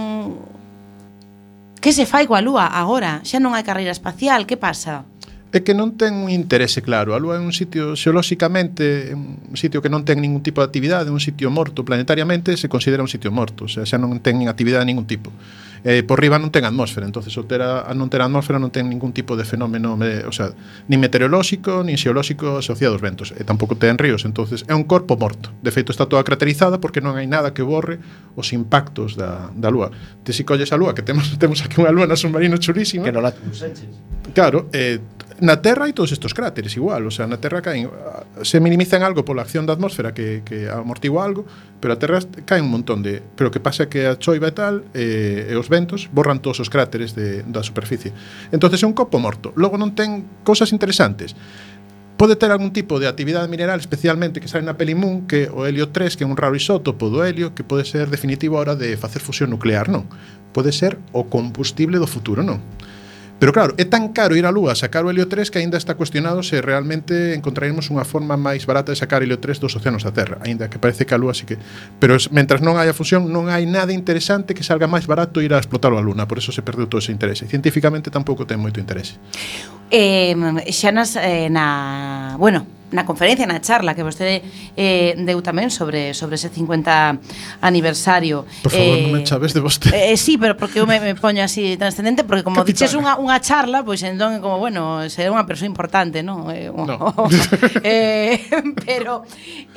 Que se fai coa Lúa agora? Xa non hai carreira espacial, que pasa? é que non ten un interese claro. A Lúa é un sitio xeolóxicamente, un sitio que non ten ningún tipo de actividade, un sitio morto planetariamente, se considera un sitio morto, o sea, xa non ten actividade de ningún tipo. Eh, por riba non ten atmósfera, entonces o tera, a non ter atmósfera non ten ningún tipo de fenómeno, me, o sea, nin meteorolóxico, nin xeolóxico asociado aos ventos, e tampouco ten ríos, entonces é un corpo morto. De feito está toda craterizada porque non hai nada que borre os impactos da, da Lúa. Te si colles a Lúa, que temos temos aquí unha Lúa na submarino chulísima. Que non la Claro, eh, na Terra hai todos estos cráteres igual, o sea, na Terra caen se minimizan algo pola acción da atmósfera que, que amortigua algo, pero a Terra caen un montón de, pero o que pasa é que a choiva e tal eh, e os ventos borran todos os cráteres de, da superficie. Entonces é un copo morto. Logo non ten cousas interesantes pode ter algún tipo de actividade mineral especialmente que sale na Pelimun que o helio 3, que é un raro isótopo do helio que pode ser definitivo a hora de facer fusión nuclear, non. Pode ser o combustible do futuro, non. Pero claro, é tan caro ir á Lúa sacar o helio 3 que aínda está cuestionado se realmente encontraremos unha forma máis barata de sacar helio 3 dos océanos da Terra, aínda que parece que a Lúa sí que... Pero mentras non hai fusión, non hai nada interesante que salga máis barato ir a explotar a Luna, por eso se perdeu todo ese interese. Científicamente tampouco ten moito interese eh, xa nas, eh, na, bueno, na conferencia, na charla que vostede eh, deu tamén sobre sobre ese 50 aniversario. Por favor, eh, non me eh, chaves de vostede. Eh, sí, pero porque eu me, me poño así transcendente porque como Capitana. diches unha, unha charla, pois pues, entón como bueno, ser unha persoa importante, non? Eh, no. eh, pero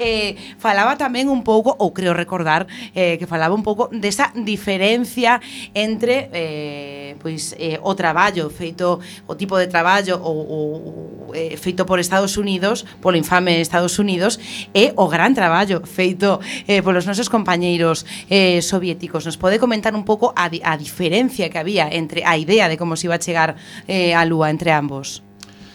eh, falaba tamén un pouco ou creo recordar eh, que falaba un pouco desa diferencia entre eh, pois eh, o traballo feito o tipo de traballo traballo ou, ou eh, feito por Estados Unidos, polo infame Estados Unidos, e o gran traballo feito eh, polos nosos compañeiros eh, soviéticos. Nos pode comentar un pouco a, a diferencia que había entre a idea de como se iba a chegar eh, a Lúa entre ambos?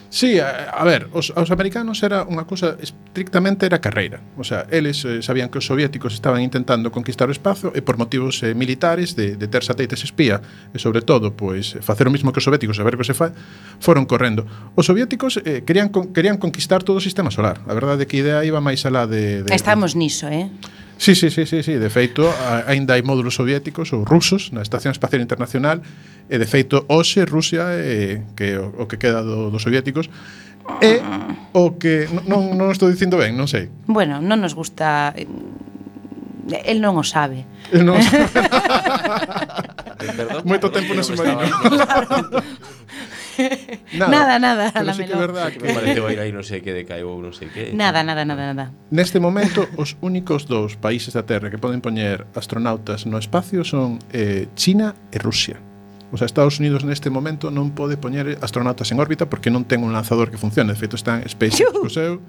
Sí, a, a ver, os, os americanos era unha cousa estrictamente era carreira. O sea, eles eh, sabían que os soviéticos estaban intentando conquistar o espazo e por motivos eh, militares de, de ter satélites espía e sobre todo pois facer o mismo que os soviéticos, a ver que se fa, foron correndo. Os soviéticos eh, querían con, querían conquistar todo o sistema solar. A verdade é que a idea iba máis alá de, de Estamos niso, eh? Sí, sí, sí, sí, sí. de feito, aínda hai módulos soviéticos ou rusos na Estación Espacial Internacional e de feito hoxe Rusia eh, é que o, o que queda do, dos soviéticos é o que non non estou dicindo ben, non sei. Bueno, non nos gusta el non o sabe. El non o sabe. Perdón, Moito tempo no submarino. Claro. Nada, nada, nada Pero sí que é verdad que... Parece vai aí non sei que decaiu ou non sei que Nada, nada, nada, nada. Neste momento, os únicos dous países da Terra que poden poñer astronautas no espacio son eh, China e Rusia. O sea, Estados Unidos neste momento non pode poñer astronautas en órbita porque non ten un lanzador que funcione. De feito, están SpaceX co seu.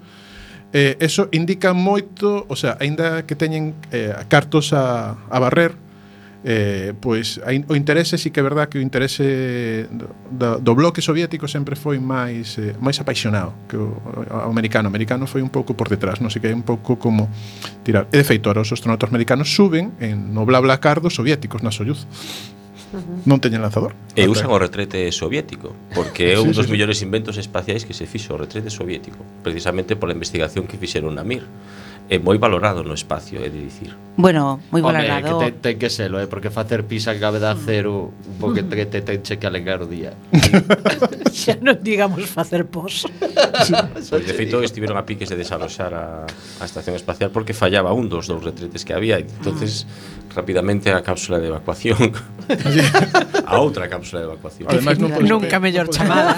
Eh, eso indica moito, o sea, aínda que teñen eh, cartos a, a barrer, eh, pois a, o interese sí que é verdad que o interese do, do bloque soviético sempre foi máis eh, máis apaixonado que o, o, americano. O americano foi un pouco por detrás, non sei que é un pouco como tirar. E de feito, ahora os astronautas americanos suben en no bla bla cardo soviéticos na Soyuz. Non teñen lanzador. E usan o retrete soviético, porque é un sí, dos sí, mellores sí. inventos espaciais que se fixo o retrete soviético, precisamente pola investigación que fixeron na Mir é moi valorado no espacio, é de dicir. Bueno, moi valorado. Home, que ten, ten que selo, eh, porque facer pisa en gravedad cero un pouco que te tenche que alegrar o día. Xa non digamos facer pos. pois, de feito, estiveron a piques de desaloxar a, a estación espacial porque fallaba un dos dous retretes que había. entonces rapidamente a cápsula de evacuación. a outra cápsula de evacuación. Además, non Nunca mellor chamada.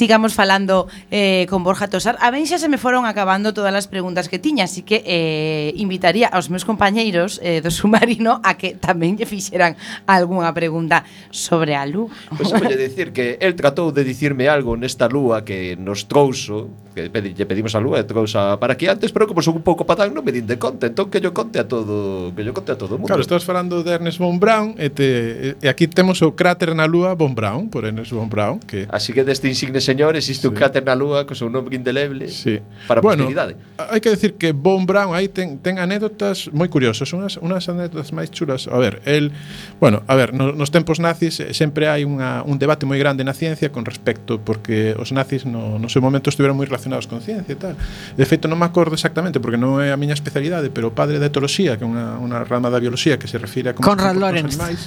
sigamos falando eh, con Borja Tosar. A ben xa se me foron acabando todas as preguntas que tiña, así que eh, invitaría aos meus compañeiros eh, do submarino a que tamén lle fixeran algunha pregunta sobre a lúa. Pois pues, voulle dicir que el tratou de dicirme algo nesta lúa que nos trouxo, que lle pedimos a lúa e trouxa para aquí antes, pero como son un pouco patán non me din de conta, entón que yo conte a todo, que yo conte a todo o mundo. Claro, estás falando de Ernest von Braun e, te, e aquí temos o cráter na lúa von Braun, por Ernest von Braun, que Así que deste insigne señor existe sí. un cráter na lúa co seu nome indeleble sí. para bueno, posteridade. Hai que decir que Von Braun aí ten, ten anécdotas moi curiosas, unhas, unhas anécdotas máis chulas. A ver, el, bueno, a ver, nos, nos tempos nazis sempre hai unha, un debate moi grande na ciencia con respecto porque os nazis no, no seu momento estiveron moi relacionados con ciencia e tal. De feito, non me acordo exactamente porque non é a miña especialidade, pero o padre da etoloxía, que é unha, unha rama da bioloxía que se refire a como Conrad Lorenz. Animais,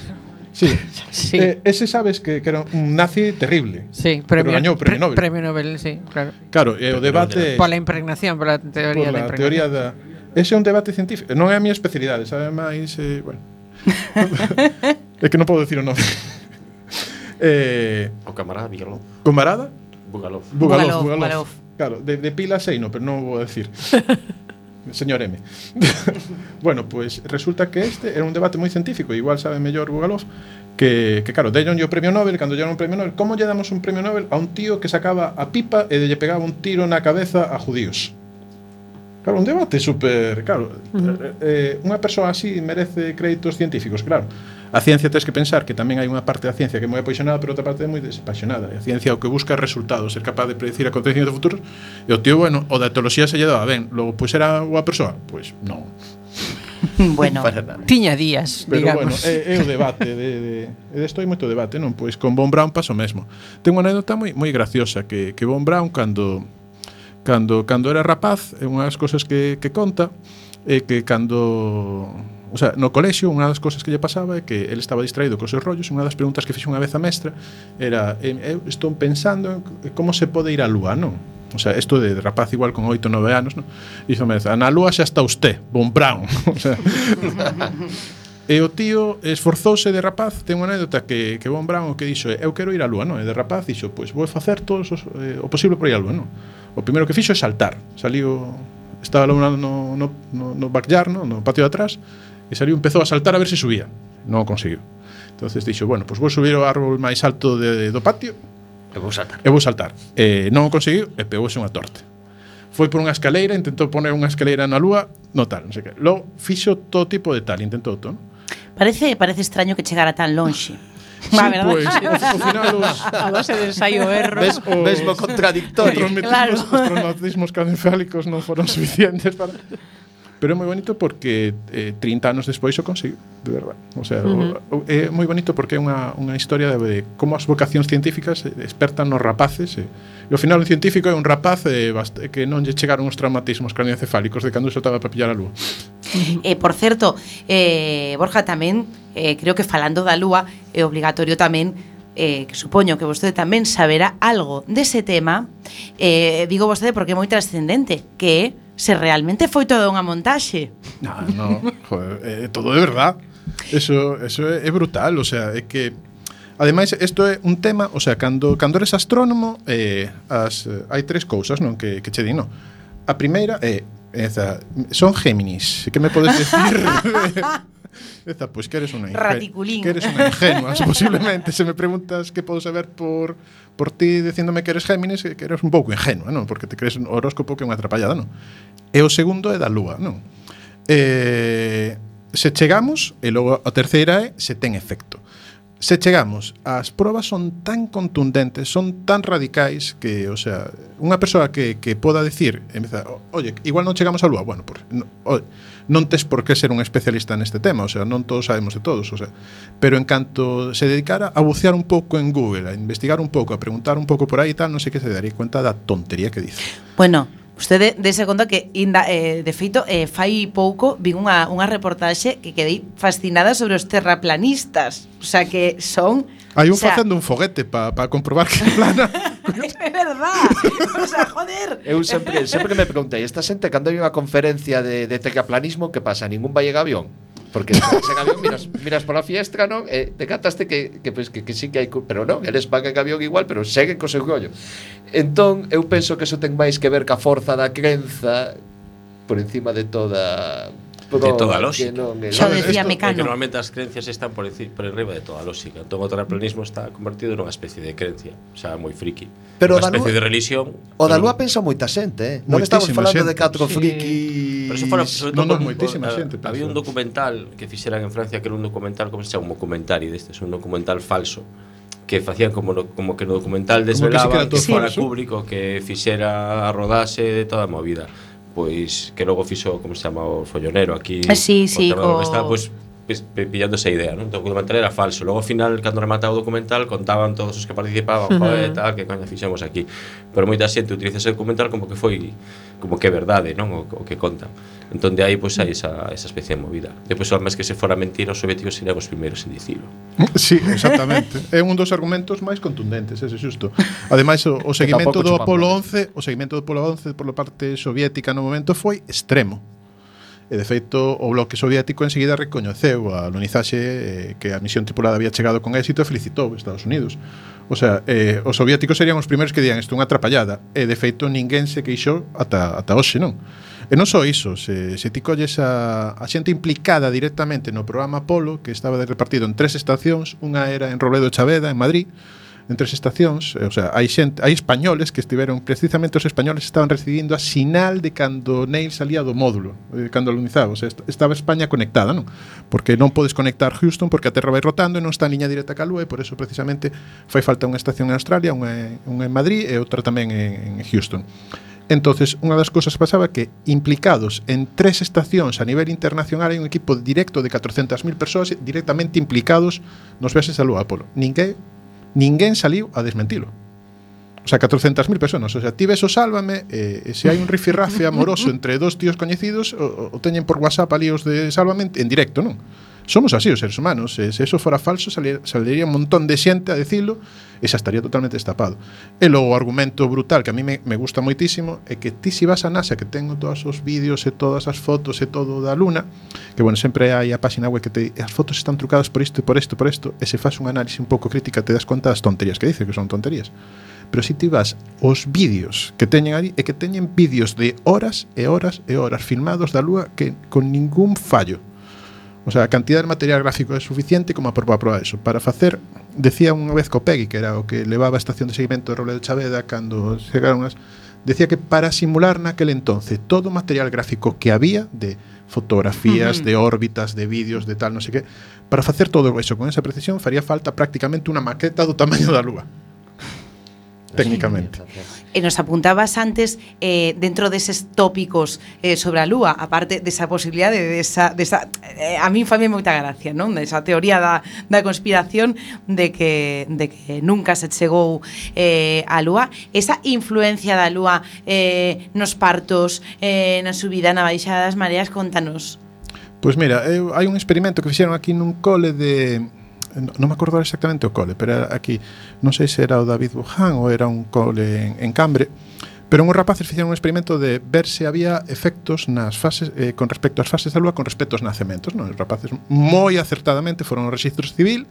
Sí. sí. Eh, ese sabes que, que era un nazi terrible. Sí, premio, pero premio Nobel. Premio Nobel, sí, claro. Claro, e eh, o debate pola impregnación, pola teoría pola da impregnación. teoría da Ese é un debate científico, non é a miña especialidade, sabe máis, eh, bueno. é que non podo dicir o nome. eh, o camarada Villalón. Camarada? Bugalov. Bugalov, Bugalov. Bugalov. Bugalov. Claro, de, de pila seino, pero non vou decir señor M. bueno, pues, resulta que este era un debate moi científico, igual sabe mellor Bugalov, que, que claro, deron o premio Nobel, cando lleron un premio Nobel, como lle damos un premio Nobel a un tío que sacaba a pipa e lle pegaba un tiro na cabeza a judíos? Claro, un debate super... Claro, uh -huh. eh, eh unha persoa así merece créditos científicos, claro. A ciencia tens que pensar que tamén hai unha parte da ciencia que é moi apaixonada, pero outra parte é moi desapaixonada. E a ciencia o que busca é resultados, ser capaz de predecir acontecimentos futuros. E o tío, bueno, o da etoloxía se lle daba ben. Logo, pois era boa persoa? Pois pues, non. bueno, tiña días, Pero digamos. bueno, é, é o debate de, de, de desto hai moito debate, non? Pois con Von Brown paso mesmo. Ten unha anécdota moi moi graciosa que que Von Brown cando cando cando era rapaz, é unha das cousas que que conta é que cando o sea, no colexio unha das cousas que lle pasaba é que ele estaba distraído cos seus rollos e unha das preguntas que fixe unha vez a mestra era eh, eu estou pensando en como se pode ir á lúa, non? O sea, isto de rapaz igual con 8 9 anos, non? Dixo mestra, ah, na lúa xa está usted, Von Braun. o sea, E o tío esforzouse de rapaz, ten unha anécdota que, que Von o que dixo, eu quero ir á lúa, non? E de rapaz dixo, pois vou facer todos os, eh, o posible por ir á lúa, non? O primeiro que fixo é saltar. Saliu, estaba lá no, no, no, no backyard, no, no patio de atrás, E saliu, empezou a saltar a ver se subía. Non o conseguiu. Entonces dixo, bueno, pois pues vou subir ao árbol máis alto de, do patio e vou saltar. E vou saltar. E non o conseguiu e pegouse unha torte. Foi por unha escaleira, intentou poner unha escaleira na lúa, no tal, non sei que. Logo fixo todo tipo de tal, intentou todo, non? Parece, parece extraño que chegara tan lonxe. Sí, Va, verdad? Pues, ao final os, a base de ensaio erro ves, ves mesmo contradictorio os claro. os traumatismos cadefálicos non foron suficientes para Pero é moi bonito porque eh, 30 anos despois o conseguiu, de verdad. O sea, uh -huh. o, o, é moi bonito porque é unha, unha historia de, de como as vocacións científicas despertan nos rapaces. Eh. E, e ao final o científico é un rapaz eh, bast que non lle chegaron os traumatismos craneoencefálicos de cando soltaba para pillar a lúa. Eh, por certo, eh, Borja tamén, eh, creo que falando da lúa, é obligatorio tamén eh, que supoño que vostede tamén saberá algo dese tema, eh, digo vostede porque é moi trascendente, que é se realmente foi toda unha montaxe. Ah, no, joder, eh, é eh, todo de verdad. Eso, eso é brutal, o sea, é que Ademais, isto é un tema, o sea, cando, cando eres astrónomo, eh, as, eh, hai tres cousas non que, que che di, no. A primeira é, eh, esa, son Géminis, que me podes decir? Eza, pois que eres unha Raticulín. Que eres unha ingenua, posiblemente. Se me preguntas que podo saber por, por ti diciéndome que eres Géminis, que eres un pouco ingenua, non? Porque te crees un horóscopo que é unha atrapallada, non? E o segundo é da lúa, non? Eh, se chegamos, e logo a terceira é se ten efecto. Se chegamos, as probas son tan contundentes, son tan radicais que, o sea, unha persoa que, que poda decir, empeza, oye, igual non chegamos á lúa, bueno, por, no, oye, non tes por que ser un especialista neste tema, o sea, non todos sabemos de todos, o sea, pero en canto se dedicara a bucear un pouco en Google, a investigar un pouco, a preguntar un pouco por aí e tal, non sei que se daría cuenta da tontería que dice. Bueno, Vostede dese conta que inda, eh, de feito eh, fai pouco vin unha, unha reportaxe que quedei fascinada sobre os terraplanistas. O sea que son Hai un o sea, facendo un foguete para pa comprobar que é plana. é verdad. O sea, joder. Eu sempre sempre me preguntei, esta xente cando hai unha conferencia de, de terraplanismo que pasa, ningún vai a avión? Porque en avión miras, miras pola fiestra, non? E te cataste que, que, pues, que, que sí que hai... Pero non, eles van en avión igual, pero seguen co seu rollo. Entón, eu penso que eso ten máis que ver ca forza da crenza por encima de toda todo, de toda a lógica. Non é Xa lógica. decía Mecano. Que normalmente as creencias están por, por arriba de toda a lógica. Entón o terraplanismo está convertido nunha especie de creencia, xa moi friki. Pero unha especie Danúa, de religión. O da Lúa pensa moita xente, eh? Non estamos falando xente. de catro sí. frikis. Pero eso fora, sobre todo, no, no, por, moitísima por, xente. Había un documental que fixeran en Francia que era un documental, como se chama, un documentario deste, un documental falso que facían como no, como que no documental desvelaba que, que, que fora público que fixera a rodaxe de toda a movida pois que logo fixo como se chama o follonero aquí sí, sí, o tema co... que está, pois pillando esa idea, non? Entón, o documental era falso. Logo, ao final, cando remataba o documental, contaban todos os que participaban, uh -huh. joder, tal, que coña fixemos aquí. Pero moita xente utiliza ese documental como que foi, como que é verdade, non? O, o que conta. Entón, de aí, pois, pues, hai esa, esa especie de movida. Depois, ao máis que se fora mentira, os soviéticos serían os primeiros en dicilo. Sí, exactamente. é un dos argumentos máis contundentes, ese xusto. Ademais, o, o seguimento do Apolo 11, o seguimento do Apolo 11 por parte soviética no momento foi extremo E de feito, o bloque soviético enseguida recoñeceu a alunizaxe eh, que a misión tripulada había chegado con éxito e felicitou Estados Unidos. O sea, eh, os soviéticos serían os primeiros que dían isto unha atrapallada e de feito ninguén se queixou ata, ata hoxe, non? E non só iso, se, se ti colles a, a xente implicada directamente no programa Apolo que estaba repartido en tres estacións, unha era en Robledo Chaveda, en Madrid, entre as estacións, eh, o sea, hai xente, hai españoles que estiveron, precisamente os españoles estaban recibindo a sinal de cando Neil salía do módulo, eh, cando alunizaba, o sea, estaba España conectada, non? Porque non podes conectar Houston porque a Terra vai rotando e non está en liña directa calúa e por eso precisamente fai falta unha estación en Australia, unha, unha en Madrid e outra tamén en, en Houston. Entonces, unha das cousas pasaba que implicados en tres estacións a nivel internacional hai un equipo directo de 400.000 persoas directamente implicados nos viaxes a Lúa Apolo. Ninguén ninguén saliu a desmentilo. O sea, 400.000 personas. O sea, ti ves o Sálvame, eh, e se hai un rifirrafe amoroso entre dos tíos coñecidos, o, o teñen por WhatsApp ali os de Sálvame en directo, non? Somos así os seres humanos, se, se eso fora falso saliría un montón de xente a decilo e xa estaría totalmente destapado. E logo o argumento brutal que a mí me, me gusta moitísimo é que ti si vas a NASA que tengo todos os vídeos e todas as fotos e todo da luna, que bueno, sempre hai a página web que te as fotos están trucadas por isto e por isto e por isto, e se faz un análise un pouco crítica te das conta das tonterías que dice, que son tonterías. Pero si ti vas os vídeos que teñen ali e que teñen vídeos de horas e horas e horas filmados da lúa que con ningún fallo O sea, a cantidade de material gráfico é suficiente como para probar eso. Para facer, decía unha vez Copegui, que era o que levaba a estación de seguimento de Robledo Chaveda cando chegaron as... Decía que para simular naquel entonces todo o material gráfico que había de fotografías, uh -huh. de órbitas, de vídeos, de tal, non sei que, para facer todo eso con esa precisión faría falta prácticamente unha maqueta do tamaño da lúa técnicamente. E nos apuntabas antes eh, dentro deses tópicos eh, sobre a lúa, aparte desa posibilidade desa, desa eh, a min fame moita gracia, non? Desa teoría da, da conspiración de que, de que nunca se chegou eh, a lúa. Esa influencia da lúa eh, nos partos, eh, na subida, na baixada das mareas, contanos. Pois mira, eu, hai un experimento que fixeron aquí nun cole de non me acordo exactamente o cole, pero era aquí, non sei se era o David Buján ou era un cole en, en Cambre, pero uns rapaces fixeron un experimento de ver se había efectos nas fases eh, con respecto ás fases da lúa con respecto aos nacementos, non? Os rapaces moi acertadamente foron ao rexistro civil,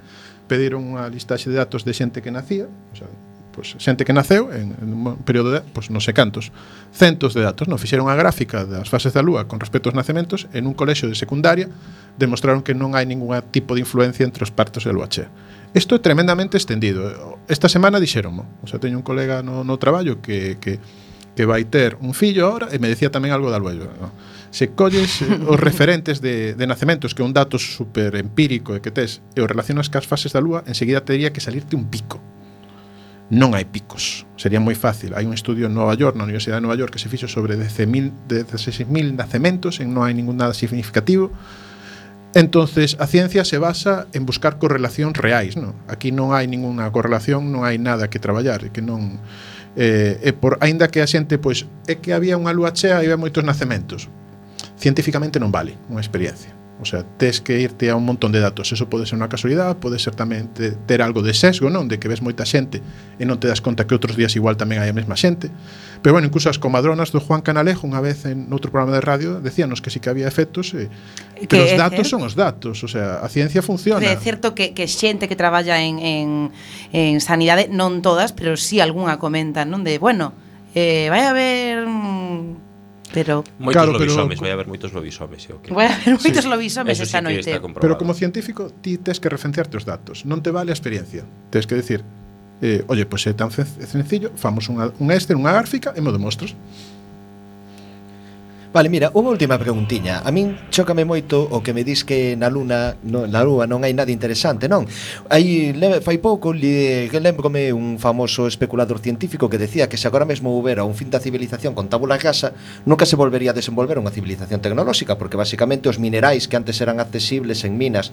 pediron unha listaxe de datos de xente que nacía, o sea, pois, xente que naceu en, en un período de, pois, non sei cantos, centos de datos, non fixeron a gráfica das fases da Lúa con respecto aos nacementos en un colexo de secundaria, demostraron que non hai ningún tipo de influencia entre os partos da Lúa che. Isto é tremendamente extendido. Esta semana dixeronmo, o sea, teño un colega no, no traballo que, que que vai ter un fillo ahora e me decía tamén algo da Lúa. No? Se colles eh, os referentes de, de nacementos que é un dato super empírico e que tes e o relacionas cas fases da Lúa, enseguida te diría que salirte un pico non hai picos. Sería moi fácil. Hai un estudio en Nova York, na Universidade de Nova York, que se fixo sobre 16.000 16 nacementos en non hai ningún nada significativo. Entonces, a ciencia se basa en buscar correlacións reais, non? Aquí non hai ninguna correlación, non hai nada que traballar, que non eh, e por aínda que a xente pois é que había unha lúa chea e había moitos nacementos. Científicamente non vale unha experiencia. O sea, tes que irte a un montón de datos. Eso pode ser unha casualidade, pode ser tamén te, ter algo de sesgo, non? De que ves moita xente e non te das conta que outros días igual tamén hai a mesma xente. Pero bueno, incluso as comadronas do Juan Canalejo unha vez en outro programa de radio decíanos que sí que había efectos e, pero os datos certo? son os datos, o sea, a ciencia funciona. É certo que, que xente que traballa en, en, en sanidade, non todas, pero sí algunha comentan, non? De, bueno, eh, vai a haber... Mm, pero moitos claro, lobisomes, pero... vai haber moitos lobisomes, eu que. Vai haber moitos sí. lobisomes Eso esta sí noite. Pero como científico ti tes que referenciarte os datos, non te vale a experiencia. Tes que decir, eh, oye, pois pues, é tan sencillo, famos unha, un Excel, unha gráfica e mo demostras. Vale, mira, unha última preguntiña. A min chócame moito o que me dis que na luna, no, na lúa non hai nada interesante, non? Aí fai pouco li, lembrome un famoso especulador científico que decía que se agora mesmo houbera un fin da civilización con tabula rasa, nunca se volvería a desenvolver unha civilización tecnolóxica, porque basicamente os minerais que antes eran accesibles en minas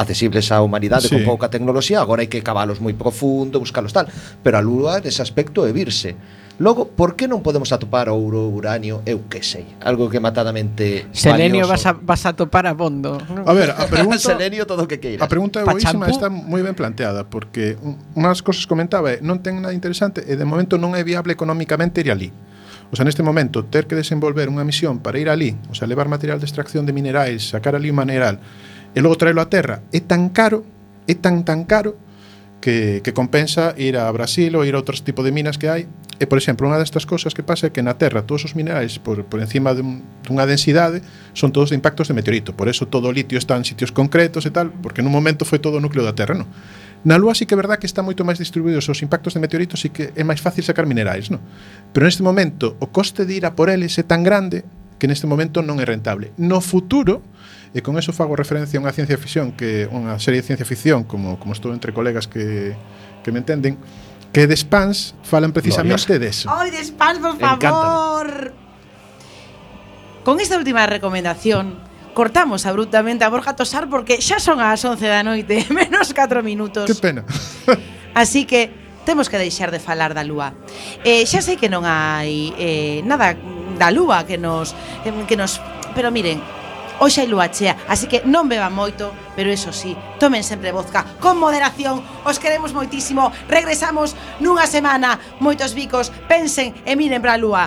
accesibles á humanidade sí. con pouca tecnoloxía, agora hai que cavalos moi profundo, buscalos tal, pero a lúa nese aspecto é virse. Logo, por que non podemos atopar ouro, uranio, eu que sei, algo que matadamente Selenio valioso. vas a, vas a atopar a bondo. A ver, a pregunta Selenio todo o que queiras. A pregunta é boísima, está moi ben planteada porque unhas cousas comentaba, é, non ten nada interesante e de momento non é viable economicamente ir alí. O sea, neste momento ter que desenvolver unha misión para ir alí, o sea, levar material de extracción de minerais, sacar alí un mineral e logo traelo á terra, é tan caro, é tan tan caro que, que compensa ir a Brasil ou ir a outros tipo de minas que hai. E, por exemplo, unha destas cousas que pasa é que na Terra todos os minerais por, por encima dun, dunha densidade son todos de impactos de meteorito. Por eso todo o litio está en sitios concretos e tal, porque nun momento foi todo o núcleo da Terra, non? Na Lúa sí que é verdad que está moito máis distribuídos os impactos de meteoritos e que é máis fácil sacar minerais, non? Pero neste momento o coste de ir a por eles é tan grande que neste momento non é rentable. No futuro, E con eso fago referencia a unha ciencia ficción que unha serie de ciencia ficción como como estou entre colegas que que me entenden, que de Spans falan precisamente de eso. Ai, de Spans, por favor. Encántame. Con esta última recomendación cortamos abruptamente a Borja Tosar porque xa son as 11 da noite, menos 4 minutos. Que pena. Así que temos que deixar de falar da lúa. Eh, xa sei que non hai eh, nada da lúa que nos eh, que nos pero miren, hoxe hai lúa chea, así que non beba moito, pero eso sí, tomen sempre vodka con moderación. Os queremos moitísimo. Regresamos nunha semana. Moitos bicos, pensen e miren para a lúa.